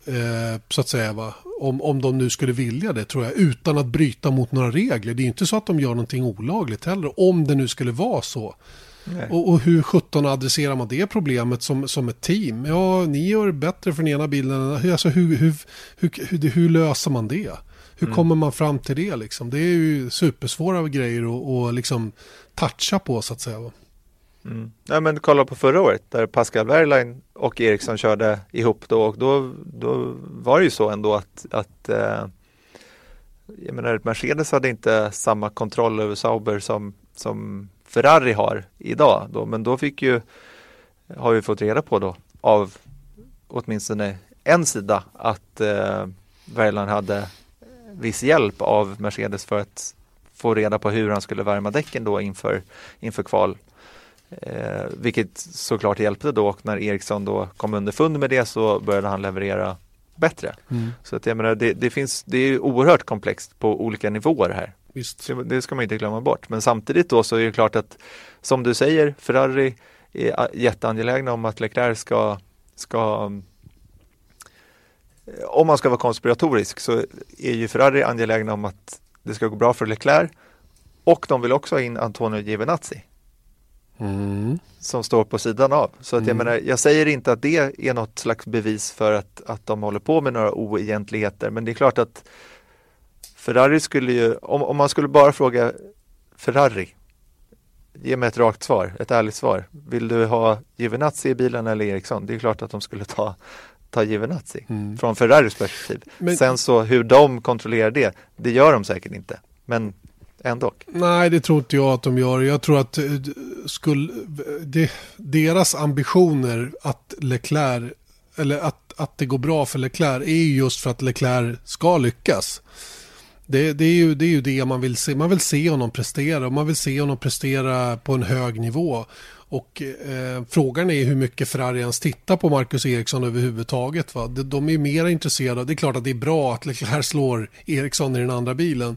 Eh, så att säga va. Om, om de nu skulle vilja det tror jag. Utan att bryta mot några regler. Det är ju inte så att de gör någonting olagligt heller. Om det nu skulle vara så. Och, och hur sjutton adresserar man det problemet som, som ett team? Ja, ni gör bättre för den ena bilen. Alltså, hur, hur, hur, hur, löser man det? Hur kommer man fram till det? Liksom? Det är ju supersvåra grejer att, att liksom toucha på så att säga. Mm. Nej, men kolla på förra året där Pascal Wehrlein och Eriksson körde ihop då och då, då var det ju så ändå att, att eh, jag menar, Mercedes hade inte samma kontroll över Sauber som, som Ferrari har idag då, men då fick ju, har vi fått reda på då av åtminstone en sida att eh, Wehrlein hade viss hjälp av Mercedes för att få reda på hur han skulle värma däcken då inför, inför kval. Eh, vilket såklart hjälpte då och när Eriksson då kom underfund med det så började han leverera bättre. Så att jag menar, det, det, finns, det är oerhört komplext på olika nivåer här. Visst. Det, det ska man inte glömma bort. Men samtidigt då så är det klart att som du säger, Ferrari är jätteangelägna om att Leclerc ska, ska eh, om man ska vara konspiratorisk så är ju Ferrari angelägna om att det ska gå bra för Leclerc och de vill också ha in Antonio Giovinazzi Mm. som står på sidan av. Så att jag menar, jag säger inte att det är något slags bevis för att, att de håller på med några oegentligheter, men det är klart att Ferrari skulle ju, om, om man skulle bara fråga Ferrari, ge mig ett rakt svar, ett ärligt svar. Vill du ha Giovinazzi i bilen eller Eriksson? Det är klart att de skulle ta, ta Giovinazzi från Ferraris perspektiv. Men- Sen så hur de kontrollerar det, det gör de säkert inte. Men ändå. Nej, det tror inte jag att de gör. Jag tror att eh, skulle, det, deras ambitioner att Leclerc, eller att, att det går bra för Leclerc är ju just för att Leclerc ska lyckas. Det, det, är ju, det är ju det man vill se. Man vill se honom prestera och man vill se honom prestera på en hög nivå. Och eh, frågan är hur mycket Ferrari ens tittar på Marcus Eriksson överhuvudtaget. Va? De, de är mer intresserade. Det är klart att det är bra att Leclerc slår Eriksson i den andra bilen.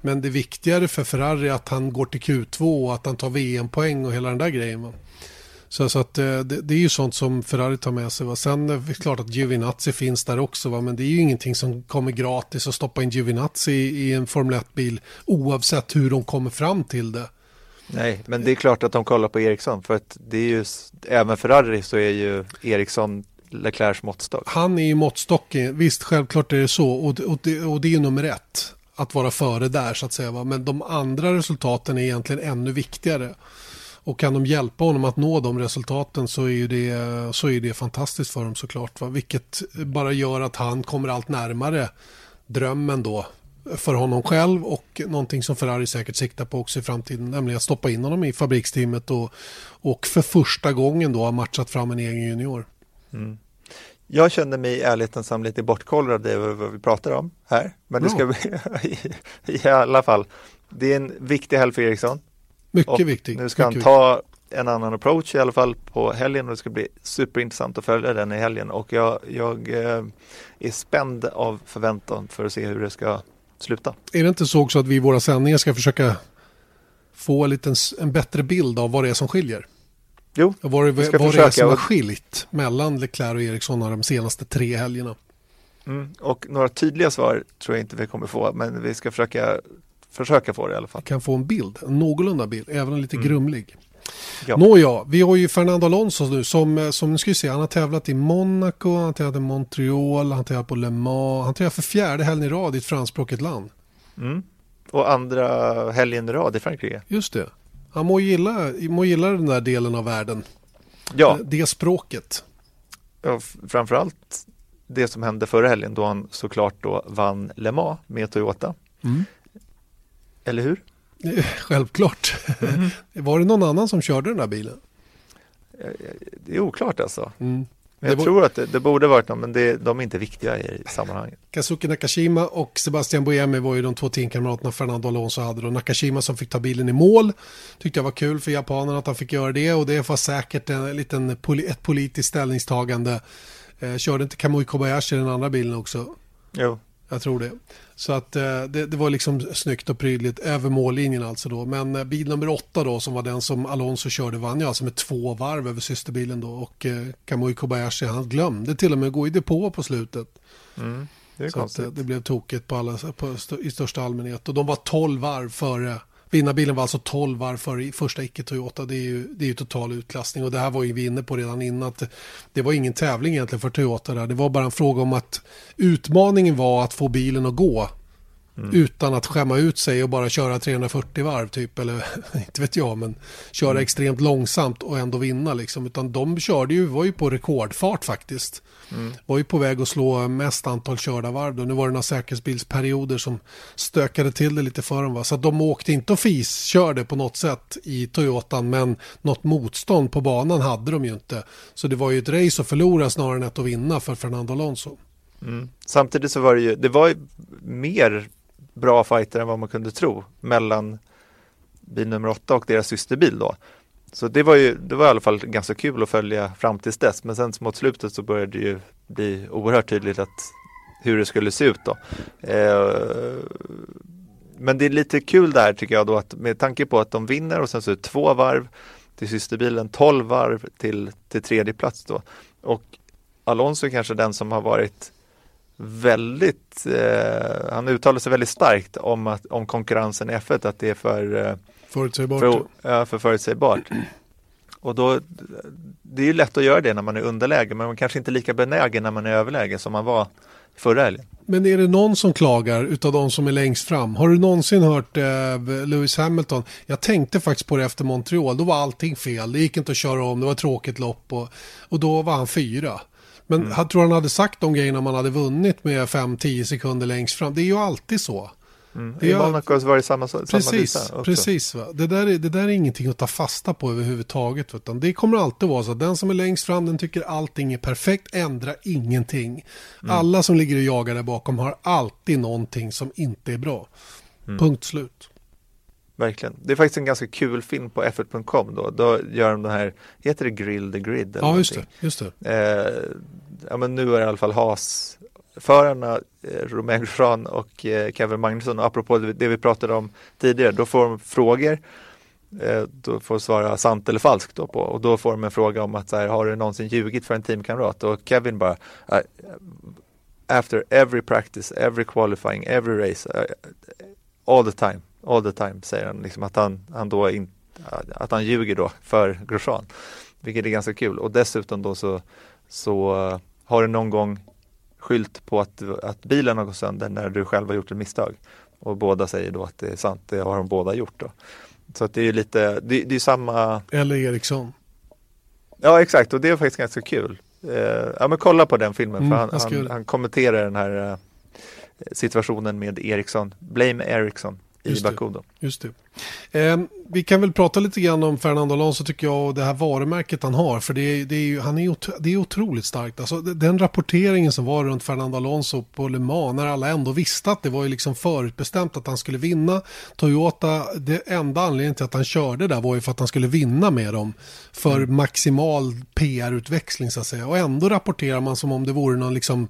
Men det är viktigare för Ferrari att han går till Q2 och att han tar VM-poäng och hela den där grejen. Va? Så, så att, eh, det, det är ju sånt som Ferrari tar med sig. Va? Sen är det klart att Giovinazzi finns där också. Va? Men det är ju ingenting som kommer gratis att stoppa in Giovinazzi i, i en Formel 1-bil oavsett hur de kommer fram till det. Nej, men det är klart att de kollar på Eriksson för att det är ju, även Ferrari så är ju Eriksson Leclercs måttstock. Han är ju måttstocken. Visst, självklart är det så. Och, och, det, och det är ju nummer ett. att vara före där så att säga. Va? Men de andra resultaten är egentligen ännu viktigare. Och kan de hjälpa honom att nå de resultaten så är ju det, så är det fantastiskt för dem såklart. Va? Vilket bara gör att han kommer allt närmare drömmen då för honom själv och någonting som Ferrari säkert siktar på också i framtiden, nämligen att stoppa in honom i fabriksteamet och, och för första gången då ha matchat fram en egen junior. Jag kände mig i ärlighetens namn lite bortkollrad över vad vi pratar om här. Men det ska bli, i alla fall, det är en viktig helg för Eriksson. Mycket viktigt. Nu ska han ta en annan approach i alla fall på helgen och det ska bli superintressant att följa den i helgen och jag, jag eh, är spänd av förväntan för att se hur det ska sluta. Är det inte så också att vi i våra sändningar ska försöka få en, liten, en bättre bild av vad det är som skiljer? Jo, Vad det, Vi ska vad det är försöka som har skilt mellan Leclerc och Eriksson de senaste tre helgerna. mm, och några tydliga svar tror jag inte vi kommer få men vi ska försöka, försöka få det i alla fall. kan få en bild, en någorlunda bild, även en lite grumlig. Mm. Ja. Nåja, vi har ju Fernando Alonso nu som, eh, som nu ska se, han har tävlat i Monaco, han har tävlat i Montreal, han har tävlat på Le Mans, han tävlar för fjärde helgen i rad i ett franskspråkigt land. Mm. Och andra helgen i rad i Frankrike. Just det. Han må gilla, må gilla den där delen av världen, Ja, Eh, det språket. f- framförallt det som hände förra helgen då han såklart då vann Le Mans med Toyota. Mm. Eller hur? Eh, Självklart. Mm. Var det någon annan som körde den där bilen? Det är oklart alltså. Mm. Jag tror att det, det borde varit någon, men det, de är inte viktiga i sammanhanget. Kazuki Nakashima och Sebastian Buemi var ju de två teamkamraterna Fernando Alonso hade. Då. Nakashima som fick ta bilen i mål tyckte jag var kul för japanerna att han fick göra det och det var säkert en liten, ett politiskt ställningstagande. Eh, körde inte Kamui Kobayashi den andra bilen också? Jo, Jag tror det. Så att eh, det, det var liksom snyggt och prydligt över mållinjen alltså då. Men eh, bil nummer åtta då som var den som Alonso körde vann ju alltså med två varv över systerbilen då. Och eh, Kamui Kobayashi han glömde till och med gå i depå på slutet. det är Så att, konstigt. eh, det blev tokigt på alla, på, i största allmänhet. Och de var 12 varv före. Vinnarbilen var alltså 12 varv för första icke-Toyota. Det är ju, det är ju total utklassning. Och det här var ju vi inne på redan innan. Att det var ingen tävling egentligen för Toyota där. Det var bara en fråga om att utmaningen var att få bilen att gå. Utan att skämma ut sig och bara köra 340 varv typ. Eller inte vet jag. Men köra extremt långsamt och ändå vinna liksom. Utan de körde ju, var ju på rekordfart faktiskt var ju på väg att slå mest antal körda varv. Då. Nu var det några säkerhetsbilsperioder som stökade till det lite för dem. Va? Så att de åkte inte och fis körde på något sätt i Toyotan men något motstånd på banan hade de ju inte. Så det var ju ett race att förlora snarare än att vinna för Fernando Alonso. Samtidigt så var det ju, det var ju mer bra fighter än vad man kunde tro mellan bil nummer åtta och deras systerbil då. Så det var ju, det var i alla fall ganska kul att följa fram tills dess. Men sen mot slutet så började det ju bli oerhört tydligt att hur det skulle se ut då. Eh, men det är lite kul där tycker jag då att med tanke på att de vinner och sen så är det två varv till systerbilen, 12 varv till, till tredje plats då. Och Alonso är kanske den som har varit väldigt, eh, han uttalar sig väldigt starkt om, att, om konkurrensen i F1, att det är för, eh, Förutsägbart. för, ja, för förutsägbart. Och då, det är ju lätt att göra det när man är underläge, men man kanske inte är lika benägen när man är överläge som man var förra helgen. Men är det någon som klagar utav de som är längst fram? Har du någonsin hört eh, Lewis Hamilton? Jag tänkte faktiskt på det efter Montreal. Då var allting fel. Det gick inte att köra om. Det var ett tråkigt lopp. Och, och då var han fyra. Men Mm. jag tror han hade sagt de grejerna om han hade vunnit med 5-10 sekunder längst fram. Det är ju alltid så. Det I Monaco var det samma, samma Precis, precis. Va? Det, där är, det där är ingenting att ta fasta på överhuvudtaget. Utan det kommer alltid vara så att den som är längst fram den tycker allting är perfekt, ändra ingenting. Mm. Alla som ligger och jagar där bakom har alltid någonting som inte är bra. Mm. Punkt slut. Verkligen. Det är faktiskt en ganska kul film på f1.com då. Då gör de den här, heter det Grill the Grid? eller Ja, just det. Just det. Eh, ja, men nu är det i alla fall Haas-förarna, eh, Romain Grosjean och eh, Kevin Magnusson. Och apropå det, vi pratade om tidigare, då får de frågor. Eh, då får svara sant eller falskt då på. Och då får de en fråga om att så här, har du någonsin ljugit för en teamkamrat? Och Kevin bara, eh, after every practice, every qualifying, every race, eh, all the time, all the time, säger han. Liksom att han, han då in, att han ljuger då för Grosjean. Vilket är ganska kul. Och dessutom då så, så eh, har du någon gång skylt på att, att bilen har gått sönder när du själv har gjort ett misstag. Och båda säger då att det är sant, det har de båda gjort då. Så att det är ju lite, det, det är samma, Eller Eriksson. ja exakt och det är faktiskt ganska kul. Eh, ja men kolla på den filmen Mm, för han, han, han kommenterar den här eh, situationen med Eriksson, Blame Eriksson i. Baku. Just det. Eh, vi kan väl prata lite grann om Fernando Alonso tycker jag och det här varumärket han har. För det det är, ju, han är, otro, det är otroligt starkt. Alltså, den rapporteringen som var runt Fernando Alonso på Le Mans när alla ändå visste att det var ju liksom förutbestämt att han skulle vinna. Toyota, det enda anledningen till att han körde där var ju för att han skulle vinna med dem. För maximal PR-utväxling så att säga. Och ändå rapporterar man som om det vore någon liksom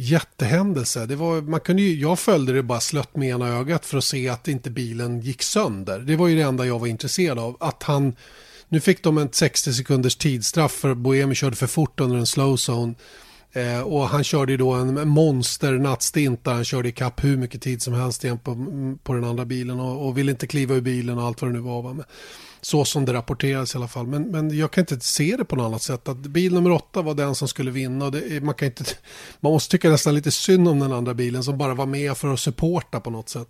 jättehändelse. Det var, man kunde ju, jag följde det bara slött med ena ögat för att se att inte bilen gick sönder. Det var ju det enda jag var intresserad av. Att han, nu fick de en 60 sekunders tidsstraff för att Boemi körde för fort under en slow zone. Eh, och han körde ju då en monster nattstint där han körde i kapp hur mycket tid som helst igen på, på den andra bilen och, och ville inte kliva ur bilen och allt vad det nu var. Va? Så som det rapporteras i alla fall. Men, men jag kan inte se det på något annat sätt. Att bil nummer åtta var den som skulle vinna. Och det, man, kan inte, man måste tycka nästan lite synd om den andra bilen som bara var med för att supporta på något sätt.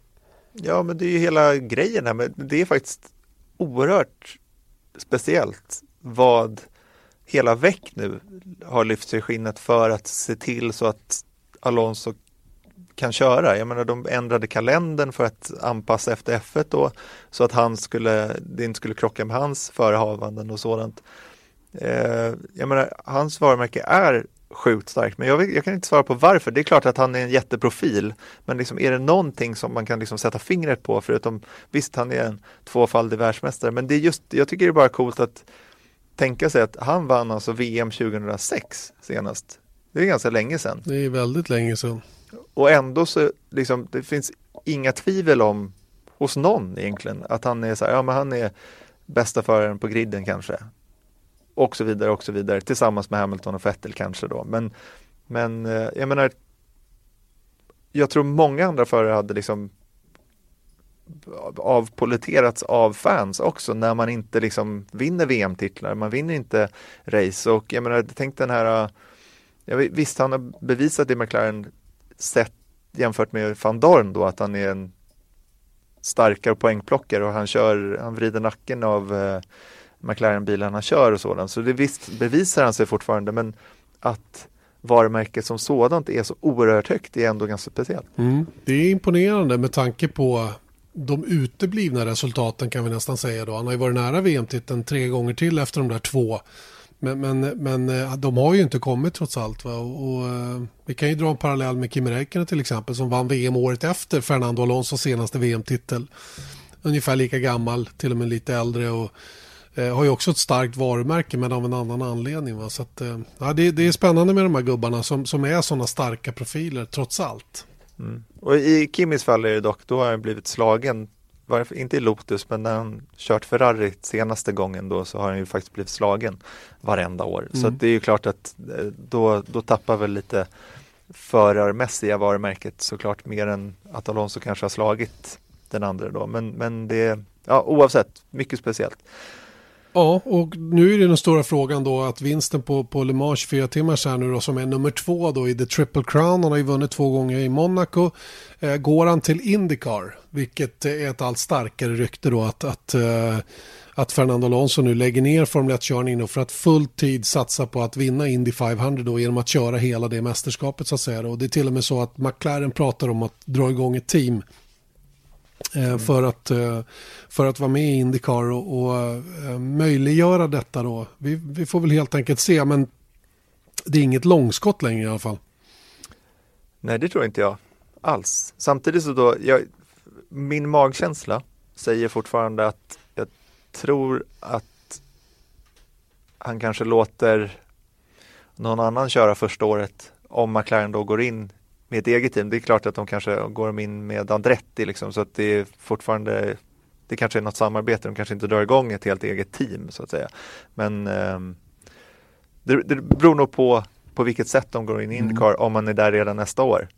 Ja, men det är ju hela grejen här, men det är faktiskt oerhört speciellt vad hela väck nu har lyft sig i skinnet för att se till så att Alonso kan köra. Jag menar, de ändrade kalendern för att anpassa efter F1 då, så att han skulle, det inte skulle krocka med hans förehavanden och sådant. Eh, jag menar, hans varumärke är sjukt starkt, men jag, vet, jag kan inte svara på varför. Det är klart att han är en jätteprofil, men liksom, är det någonting som man kan liksom sätta fingret på, förutom visst, han är en tvåfaldig världsmästare, men det är just, jag tycker det är bara coolt att tänka sig att han vann alltså VM 2006 senast. Det är ganska länge sedan. Det är väldigt länge sedan. Och ändå så liksom, det finns inga tvivel om hos någon egentligen att han är så här, ja men han är bästa föraren på griden kanske. Och så vidare och så vidare tillsammans med Hamilton och Vettel kanske då. Men, men eh, jag menar, jag tror många andra förare hade liksom avpoliterats av fans också när man inte liksom vinner VM-titlar, man vinner inte race och jag menar, tänk den här, jag visst han har bevisat i McLaren sett jämfört med van Dorn då att han är en starkare poängplockare och han kör, han vrider nacken av eh, McLaren-bilen han kör och sådant. Så det visst bevisar han sig fortfarande men att varumärket som sådant är så oerhört högt är ändå ganska speciellt. Mm. Det är imponerande med tanke på de uteblivna resultaten kan vi nästan säga då. Han har ju varit nära VM-titeln tre gånger till efter de där två. Men, men, men eh, de har ju inte kommit trots allt. Va? Och, och, eh, vi kan ju dra en parallell med Kimi Räikkönen till exempel som vann VM året efter Fernando Alonsos senaste VM-titel. Ungefär lika gammal, till och med lite äldre och eh, har ju också ett starkt varumärke men av en annan anledning. Va? Så att, eh, det, det är spännande med de här gubbarna som, som är sådana starka profiler trots allt. Mm. Och i Kimis fall är det dock, då har han blivit slagen, varför, inte i Lotus, men när han kört Ferrari senaste gången då så har han ju faktiskt blivit slagen varenda år. Så att det är ju klart att eh, då, då tappar väl lite förarmässiga varumärket såklart mer än att Alonso kanske har slagit den andra då. Men, men det, ja oavsett, mycket speciellt. Ja, och nu är det den stora frågan då att vinsten på, på Le Mans 24 timmars här nu då som är nummer två då i The Triple Crown. Han har ju vunnit två gånger i Monaco. Eh, går han till Indycar, vilket är ett allt starkare rykte då att, att, eh, att Fernando Alonso nu lägger ner Formel 1-körningen och för att full tid satsa på att vinna Indy 500 då genom att köra hela det mästerskapet så att säga. Och det är till och med så att McLaren pratar om att dra igång ett team eh, för, att, eh, för att vara med i Indycar och, och möjliggöra detta då. Vi, vi får väl helt enkelt se, men det är inget långskott längre i alla fall. Nej, det tror inte jag alls. Samtidigt så då, jag, min magkänsla säger fortfarande att jag tror att han kanske låter någon annan köra första året om McLaren då går in med ett eget team. Det är klart att de kanske går in med Andretti liksom, så att det är fortfarande det kanske är något samarbete, de kanske inte drar igång ett helt eget team så att säga. Men ehm, det, det beror nog på på vilket sätt de går in i Indycar om man är där redan nästa år.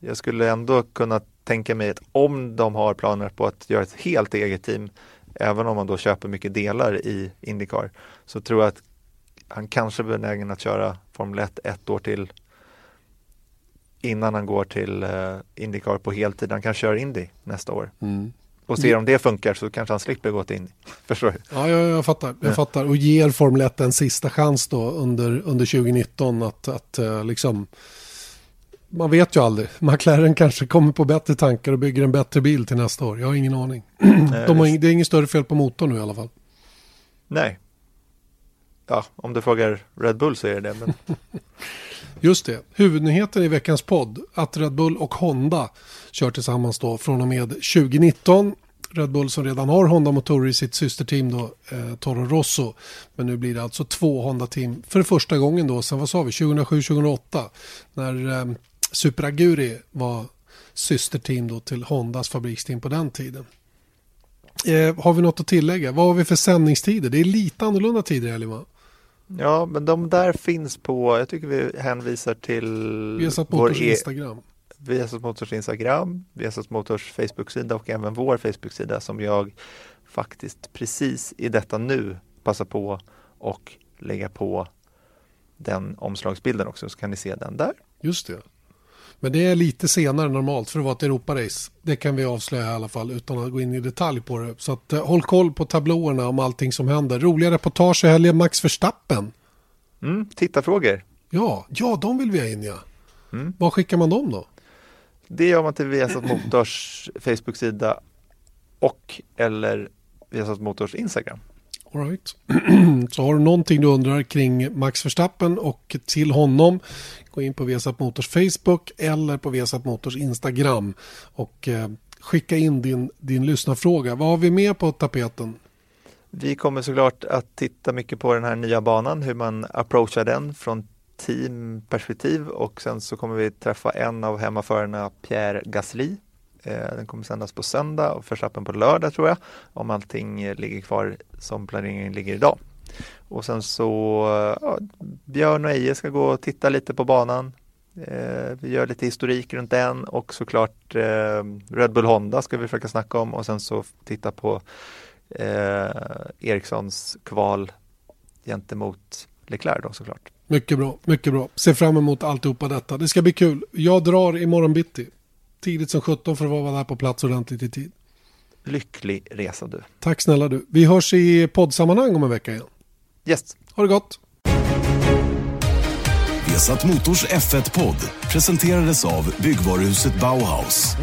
Jag skulle ändå kunna tänka mig att om de har planer på att göra ett helt eget team, även om man då köper mycket delar i Indycar, så tror jag att han kanske är benägen att köra Formel 1 ett år till. innan han går till eh, Indycar på heltid. Han kan köra Indy nästa år. Mm. Och ser om det funkar så kanske han slipper gå till Indy. Förstår du? Ja, jag, jag fattar. Jag fattar. Och ger Formel 1 en sista chans då under, under 2019 att, att eh, liksom... Man vet ju aldrig. McLaren kanske kommer på bättre tankar och bygger en bättre bil till nästa år. Jag har ingen aning. De har, ing- det är inget större fel på motorn nu i alla fall. Nej. Ja, om du frågar Red Bull så är det det. Men Just det. Huvudnyheten i veckans podd att Red Bull och Honda kör tillsammans då från och med 2019. Red Bull som redan har Honda-motorer i sitt systerteam då, eh, Toro Rosso. Men nu blir det alltså två Honda-team för första gången då, sen vad sa vi, 2007-2008 när eh, Super Aguri var systerteam då till Hondas fabriksteam på den tiden. Eh, har vi något att tillägga? Vad har vi för sändningstider? Det är lite annorlunda tider i helgen ja, men de där finns på, jag tycker vi hänvisar till Vi har satt Motors e- Instagram. Viasat Motors Instagram, Viasat Motors Facebook-sida och även vår Facebook-sida som jag faktiskt precis i detta nu passar på och lägga på den omslagsbilden också så kan ni se den där. Just det. Men det är lite senare än normalt för att vara ett Europarace. Det kan vi avslöja i alla fall utan att gå in i detalj på det. Så att, eh, håll koll på tablåerna om allting som händer. Roliga reportage i helgen. Max Verstappen. Mm, tittarfrågor. Ja, ja, de vill vi ha in ja. Mm. Var skickar man dem då? Det gör man till Viasat Motors Facebook-sida och eller Viasat Motors Instagram. All right. Så har du någonting du undrar kring Max Verstappen och till honom gå in på Vesat Motors Facebook eller på Vesat Motors Instagram och eh, skicka in din, din lyssnarfråga. Vad har vi med på tapeten? Vi kommer såklart att titta mycket på den här nya banan, hur man approachar den från teamperspektiv och sen så kommer vi träffa en av hemmaförarna, Pierre Gasly. Eh, den kommer sändas på söndag och Förstappen på lördag tror jag, om allting eh, ligger kvar som planeringen ligger idag. Och sen så, eh, ja, Björn och Eje ska gå och titta lite på banan. Eh, vi gör lite historik runt den och såklart eh, Red Bull Honda ska vi försöka snacka om och sen så titta på eh, Erikssons kval gentemot Leclerc då såklart. Mycket bra, mycket bra. Ser fram emot alltihopa detta. Det ska bli kul. Jag drar imorgon bitti. Tidigt som 17 för att vara där på plats ordentligt i tid. Lycklig resa du. Tack snälla du. Vi hörs i poddsammanhang om en vecka igen. Yes. Ha det gott. Vesat Motors F1-podd presenterades av byggvaruhuset Bauhaus.